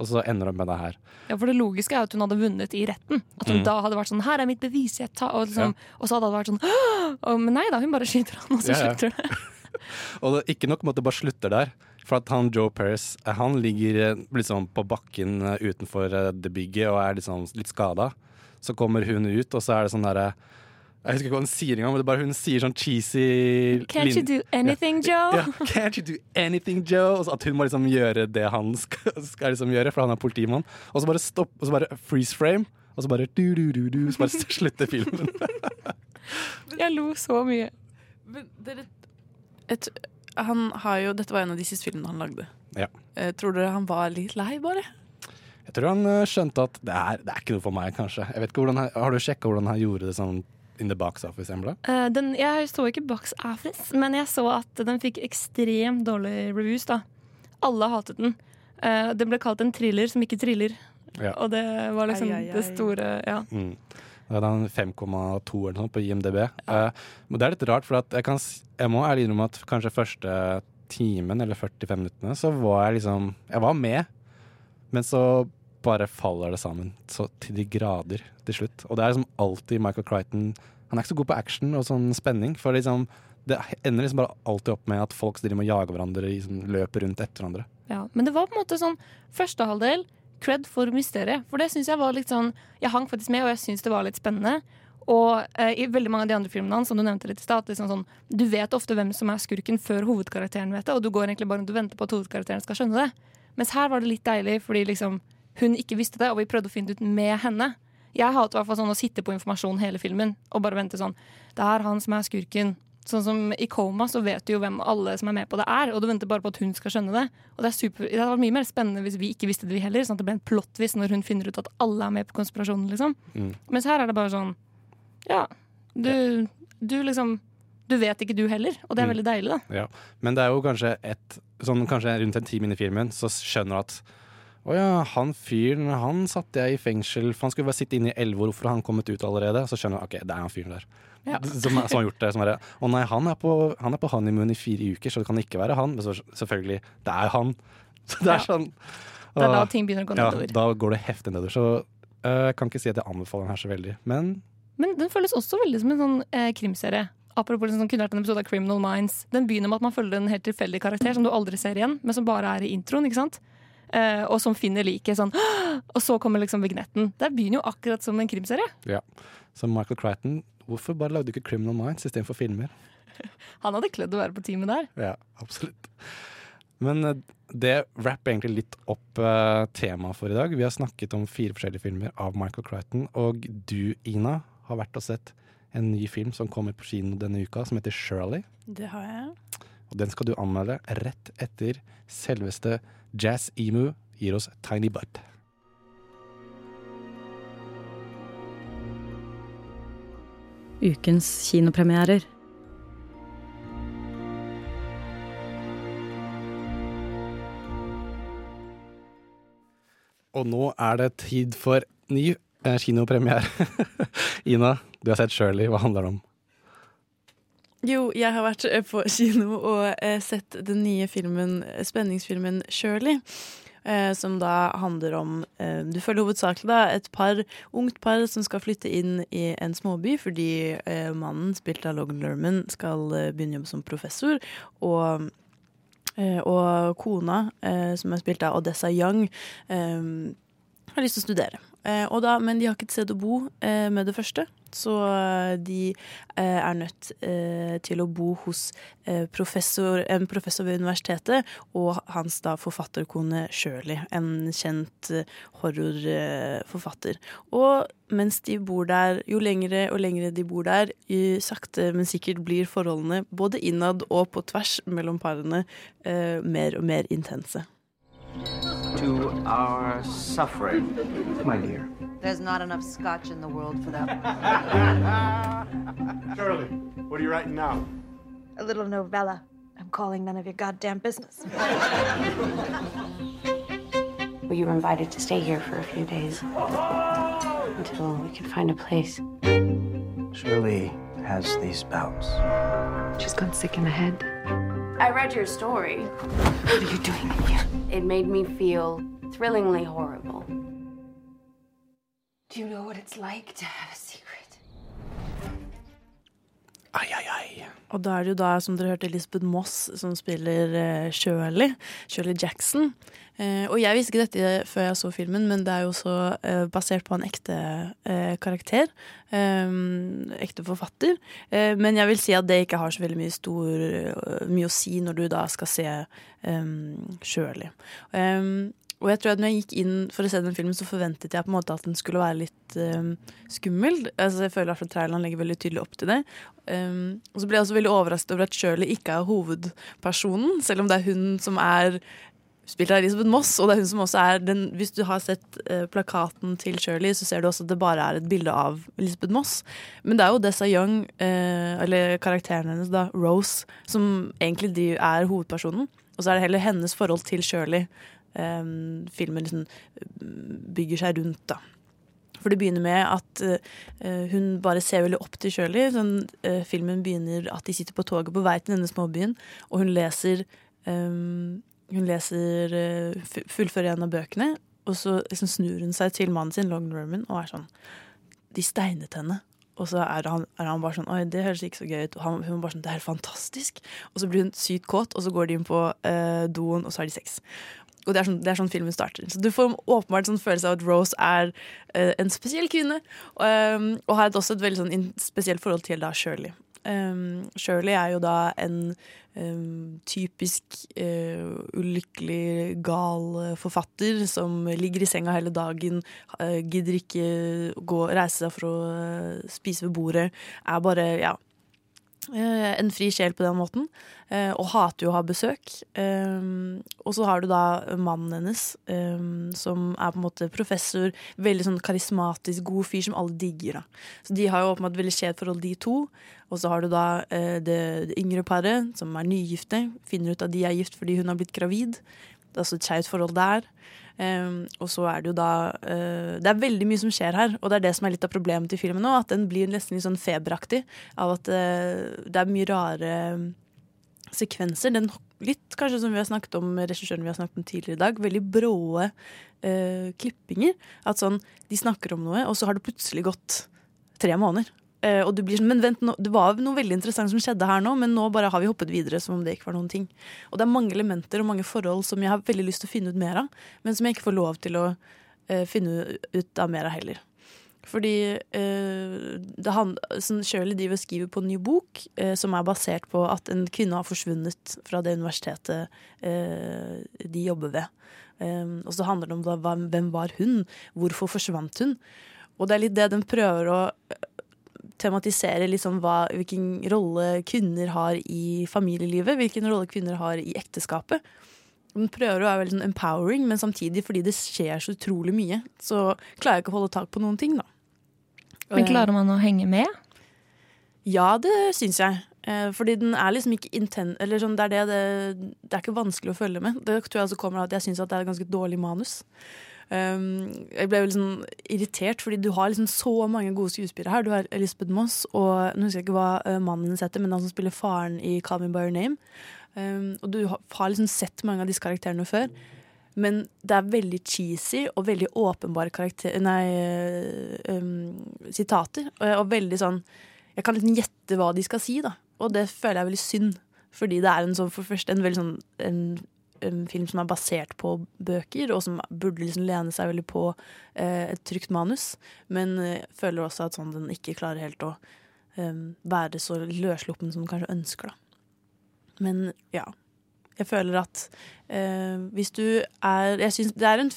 Og så ender det med det her. Ja, for Det logiske er at hun hadde vunnet i retten. At hun Mm. da hadde vært sånn 'Her er mitt bevis', jeg tar og, liksom, og så hadde det vært sånn og, Men nei da, hun bare skyter han, og så Ja, ja. slutter det. Og det, ikke nok med at det bare slutter der. For at han Joe Paris eh, Han ligger liksom på bakken eh, utenfor det bygget og er liksom litt skada. Så kommer hun ut, og så er det sånn derre Jeg husker ikke hva hun sier engang, men det er bare hun sier sånn cheesy Can't you do anything, Joe? Ja, can't you do anything, Joe? Og så at hun må liksom gjøre det han skal, skal liksom gjøre, for han er politimann. Og så bare stopp, og så bare freeze frame, og så bare du, du, du, du, så bare slutter filmen. Jeg lo så mye. Men dere et, han har jo, Dette var en av de siste filmene han lagde. Ja. Eh, tror dere han var litt lei, bare? Jeg tror han eh, skjønte at det er, det er ikke noe for meg, kanskje. Jeg vet ikke hvordan han, Har du sjekka hvordan han gjorde det sånn in the box office, Embla? Uh, den, jeg så ikke Box Office, men jeg så at den fikk ekstremt dårlige reviews. da Alle hatet den. Uh, den ble kalt en thriller som ikke triller. Ja. Og det var liksom Ai, ai, ai. det store Ja. Mm. Det er en 5,2 eller noe sånt på IMDb. Eh, men det er litt rart, for at jeg, kan, jeg må ærlig innrømme at kanskje første timen eller 45 minuttene så var jeg liksom Jeg var med, men så bare faller det sammen så til de grader til slutt. Og det er liksom alltid Michael Crichton Han er ikke så god på action og sånn spenning, for liksom det ender liksom bare alltid opp med at folk driver med å jage hverandre, liksom, løper rundt etter hverandre. Ja, men det var på en måte sånn første halvdel cred for mysteriet. For det syns jeg var litt sånn Jeg hang faktisk med, og jeg syns det var litt spennende. Og eh, i veldig mange av de andre filmene hans, som du nevnte litt i stad, liksom sånn, du vet ofte hvem som er skurken før hovedkarakteren vet det, og du går egentlig bare rundt og venter på at hovedkarakteren skal skjønne det. Mens her var det litt deilig, fordi liksom hun ikke visste det, og vi prøvde å finne det ut med henne. Jeg hater i hvert fall sånn å sitte på informasjon hele filmen og bare vente sånn Det er han som er skurken. Sånn som I Coma så vet du jo hvem alle som er med på det er, og du venter bare på at hun skal skjønne det. Og Det er super, det hadde vært mye mer spennende hvis vi ikke visste det vi heller, sånn at det ble en plottvist når hun finner ut at alle er med på konspirasjonen. liksom. Mm. Mens her er det bare sånn Ja, du, du liksom Du vet ikke du heller, og det er Mm. veldig deilig, da. Ja, men det er jo kanskje et sånn, Kanskje rundt en time inn i filmen så skjønner du at å ja, han fyren han satte jeg i fengsel, for han skulle bare sitte inne i elleve år, hvorfor har han kommet ut allerede? Så skjønner du ok, det er han fyren der. Ja. Som, som har gjort det. Som er, å nei, han er, på, han er på honeymoon i fire uker, så det kan ikke være han. Men så, selvfølgelig, det er han. Så det er Ja. sånn Det er da ting begynner å gå ja. Da går det heftig nedover. Så jeg jeg kan ikke si at jeg anbefaler den her så veldig. Men Men den føles også veldig som en sånn eh, krimserie. Apropos liksom, kunne vært en episode av Criminal Minds. Den begynner med at man følger en helt tilfeldig karakter som du aldri ser igjen, men som bare er i introen. ikke sant? Eh, og som finner liket sånn Og så kommer liksom vignetten. Det begynner jo akkurat som en krimserie. ja. Så Michael Crichton, hvorfor bare lagde du ikke Criminal Minds istedenfor filmer? Han hadde kledd å være på teamet der. Ja, absolutt. Men eh, det rapper egentlig litt opp uh, temaet for i dag. Vi har snakket om fire forskjellige filmer av Michael Crichton. Og du, Ina, har vært og sett en ny film som kommer på kino denne uka, som heter Shirley. Det har jeg. Og den skal du anmelde rett etter selveste Jazz Emu gir oss Tiny Butt. Ukens kinopremierer. Og nå er det tid for ny eh, kinopremiere. Ina, du har sett Shirley. Hva handler det om? Jo, jeg har vært eh, på kino og eh, sett den nye filmen, eh, spenningsfilmen Shirley. Som da handler om Du følger hovedsakelig da et par, ungt par som skal flytte inn i en småby fordi mannen, spilt av Logan Lerman, skal begynne jobb som professor. Og, og kona, som er spilt av Odessa Young, har lyst til å studere. Da, men de har ikke et sted å bo med det første, så eh, de eh, er nødt eh, til å bo hos eh, professor, en professor ved universitetet og hans da forfatterkone Shirley, en kjent eh, horrorforfatter. og mens de bor der, jo lengre og lengre de bor der, jo sakte, men sikkert blir forholdene både innad og på tvers mellom parene eh, mer og mer intense. to our suffering, my dear. There's not enough scotch in the world for that. Shirley, what are you writing now? A little novella. I'm calling none of your goddamn business. Well, you were invited to stay here for a few days until we could find a place. Shirley has these bouts. She's gone sick in the head. I read your story. What are you doing here? It made me feel thrillingly horrible. Do you know what it's like to have a secret? Ai, ai, ai. Og da er det jo da, som dere hørte, Lisbeth Moss som spiller uh, Shirley. Shirley Jackson. Uh, og jeg visste ikke dette før jeg så filmen, men det er jo også uh, basert på en ekte eh, karakter. Um, ekte forfatter. Eh, men jeg vil si at det ikke har så veldig mye, stor, eh, mye å si når du da skal se um, Shirley. Um, og jeg tror at når jeg gikk inn for å se den filmen, så forventet jeg på en måte at den skulle være litt um, skummel. Altså, jeg føler at traileren legger veldig tydelig opp til det. Um, og så ble jeg også veldig overrasket over at Shirley ikke er hovedpersonen, selv om det er hun som er spilt av Elisabeth Moss, og det er hun som også er den Hvis du har sett uh, plakaten til Shirley, så ser du også at det bare er et bilde av Elisabeth Moss. Men det er jo Dessa Young, uh, eller karakteren hennes, da, Rose, som egentlig er hovedpersonen. Og så er det heller hennes forhold til Shirley um, filmen liksom bygger seg rundt, da. For det begynner med at uh, hun bare ser veldig opp til Shirley. Sånn, uh, filmen begynner at de sitter på toget på vei til denne småbyen, og hun leser um, Hun leser uh, fullfører en av bøkene, og så liksom snur hun seg til mannen sin, Long Norman, og er sånn De steinet henne. Og så er han, er han, bare sånn Oi, det høres ikke så gøy ut. Og han, hun bare sånn Det er fantastisk. Og så blir hun sykt kåt, og så går de inn på doen, og så har de sex. Og det er, sånn, det er sånn filmen starter. Så du får åpenbart sånn følelse av at Rose er uh, en spesiell kvinne. Um, og har et, også et veldig sånn spesielt forhold til da Shirley. Um, Shirley er jo da en um, typisk uh, ulykkelig, gal forfatter som ligger i senga hele dagen, uh, gidder ikke gå, reise seg for å spise ved bordet. Er bare, ja en fri sjel på den måten, og hater jo å ha besøk. Og så har du da mannen hennes, som er på en måte professor, veldig sånn karismatisk, god fyr som alle digger. da. Så de har jo åpenbart veldig skjevt forhold, de to. Og så har du da det, det yngre paret, som er nygifte, finner ut at de er gift fordi hun har blitt gravid. Det er altså et skeivt forhold der. Um, og så er det jo da uh, Det er veldig mye som skjer her, og det er det som er litt av problemet til filmen nå. At den blir nesten litt sånn feberaktig av at uh, det er mye rare sekvenser. Den, litt kanskje som vi har snakket om regissøren vi har snakket om tidligere i dag. Veldig bråe uh, klippinger. At sånn, de snakker om noe, og så har det plutselig gått tre måneder. Uh, og du blir sånn, men vent, nå, Det var noe veldig interessant som skjedde her nå, men nå bare har vi hoppet videre som om det ikke var noen ting. Og det er mange elementer og mange forhold som jeg har veldig lyst til å finne ut mer av, men som jeg ikke får lov til å uh, finne ut av mer av heller. Fordi eh, hand, sånn, Shirley driver og skriver på en ny bok eh, som er basert på at en kvinne har forsvunnet fra det universitetet eh, de jobber ved. Eh, og så handler det om da, hvem var hun? Hvorfor forsvant hun? Og det er litt det den prøver å eh, tematisere liksom hva, hvilken rolle kvinner har i familielivet, hvilken rolle kvinner har i ekteskapet. Den prøver å være veldig sånn empowering, men samtidig, fordi det skjer så utrolig mye, så klarer jeg ikke å holde tak på noen ting, da. Men klarer man å henge med? Ja, det syns jeg. Eh, fordi den er liksom ikke inten... Eller sånn, det, er det, det, det er ikke vanskelig å følge med. Det tror jeg altså kommer av at jeg syns det er et ganske dårlig manus. Um, jeg ble veldig sånn irritert, fordi du har liksom så mange gode skuespillere her. Du har Elisabeth Moss og nå husker jeg ikke hva uh, mannen hennes heter, men han som spiller faren i Call Me By Your Name. Um, og du har, liksom sett mange av disse karakterene før. Men det er veldig cheesy og veldig åpenbare karakter... Nei, um, sitater. Og, og, veldig sånn Jeg kan liksom gjette hva de skal si, da. Og det føler jeg er veldig synd. Fordi det er en sånn, for først en veldig sånn en film som er basert på bøker, og som burde liksom lene seg veldig på eh, et trygt manus. Men eh, føler også at sånn, den ikke klarer helt å um, være så løssluppen som den kanskje ønsker, da. Men ja. Jeg føler at eh, hvis du er Jeg syns det er en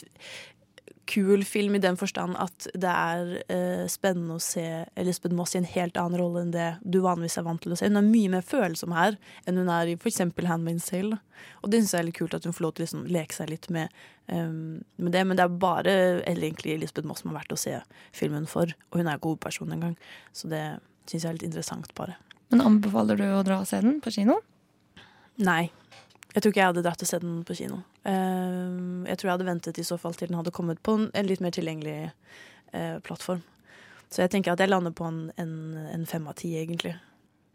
kul film i den forstand at det er eh, spennende å se Elisabeth Moss i en helt annen rolle enn det du vanligvis er vant til å se. Hun er mye mer følsom her enn hun er i f.eks. Handmaid's Tale. Og det syns jeg er litt kult at hun får lov til å liksom, leke seg litt med, um, med, det. Men det er bare eller egentlig Elisabeth Moss som har vært å se filmen for, og hun er ikke hovedperson engang. Så det syns jeg er litt interessant, bare. Men anbefaler du å dra og se den på kino? Nei. Jeg tror ikke jeg hadde dratt og sett den på kino. Uh, jeg tror jeg hadde ventet i så fall til den hadde kommet på en, en litt mer tilgjengelig uh, plattform. Så jeg tenker at jeg lander på en, en, en fem av ti, egentlig.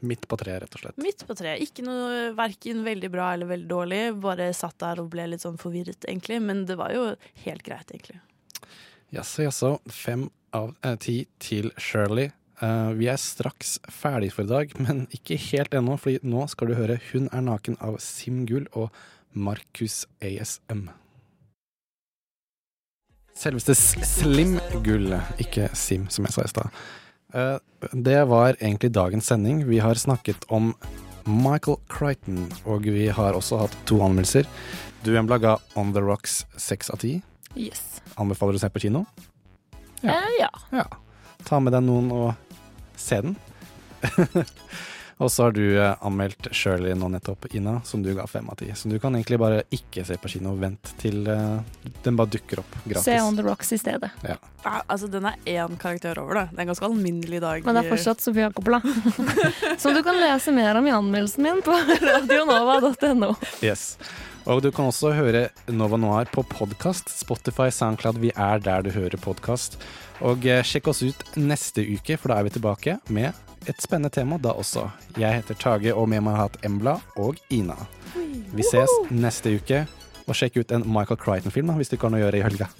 Midt på tre, rett og slett. Midt på tre. Ikke noe verken veldig bra eller veldig dårlig. Bare satt der og ble litt sånn forvirret, egentlig. Men det var jo helt greit, egentlig. Jaså, jaså. Fem av eh, ti til Shirley. Uh, vi er straks ferdig for i dag, men ikke helt ennå, fordi nå skal du høre 'Hun er naken' av Sim Gull og Markus ASM. Selveste Slim Gull, ikke Sim, som jeg sa i stad. Uh, det var egentlig dagens sending. Vi har snakket om Michael Crichton, og vi har også hatt to anmeldelser. Du, Embla, ga On The Rocks seks av ti. Yes. Anbefaler du å se på kino? Ja. Eh, ja. ja. Ta med deg noen og se den. og så har du eh, anmeldt Shirley nå nettopp, Ina, som du ga fem av ti. Så du kan egentlig bare ikke se på kino. Vent til uh, den bare dukker opp gratis. Se On The Rocks i stedet. Ja. Ja, altså, den er én karakter over, da. Det er en ganske alminnelig dag. Men det er fortsatt Sofia Coppola. som du kan lese mer om i anmeldelsen min på radionova.no. Yes. Og du kan også høre Nova Noir på podkast. Spotify, SoundCloud, vi er der du hører podkast. Og eh, sjekk oss ut neste uke, for da er vi tilbake med et spennende tema da også. Jeg heter Tage, og med meg har hatt Embla og Ina. Vi ses neste uke. Og sjekk ut en Michael Crichton-film hvis du ikke har noe å gjøre i helga.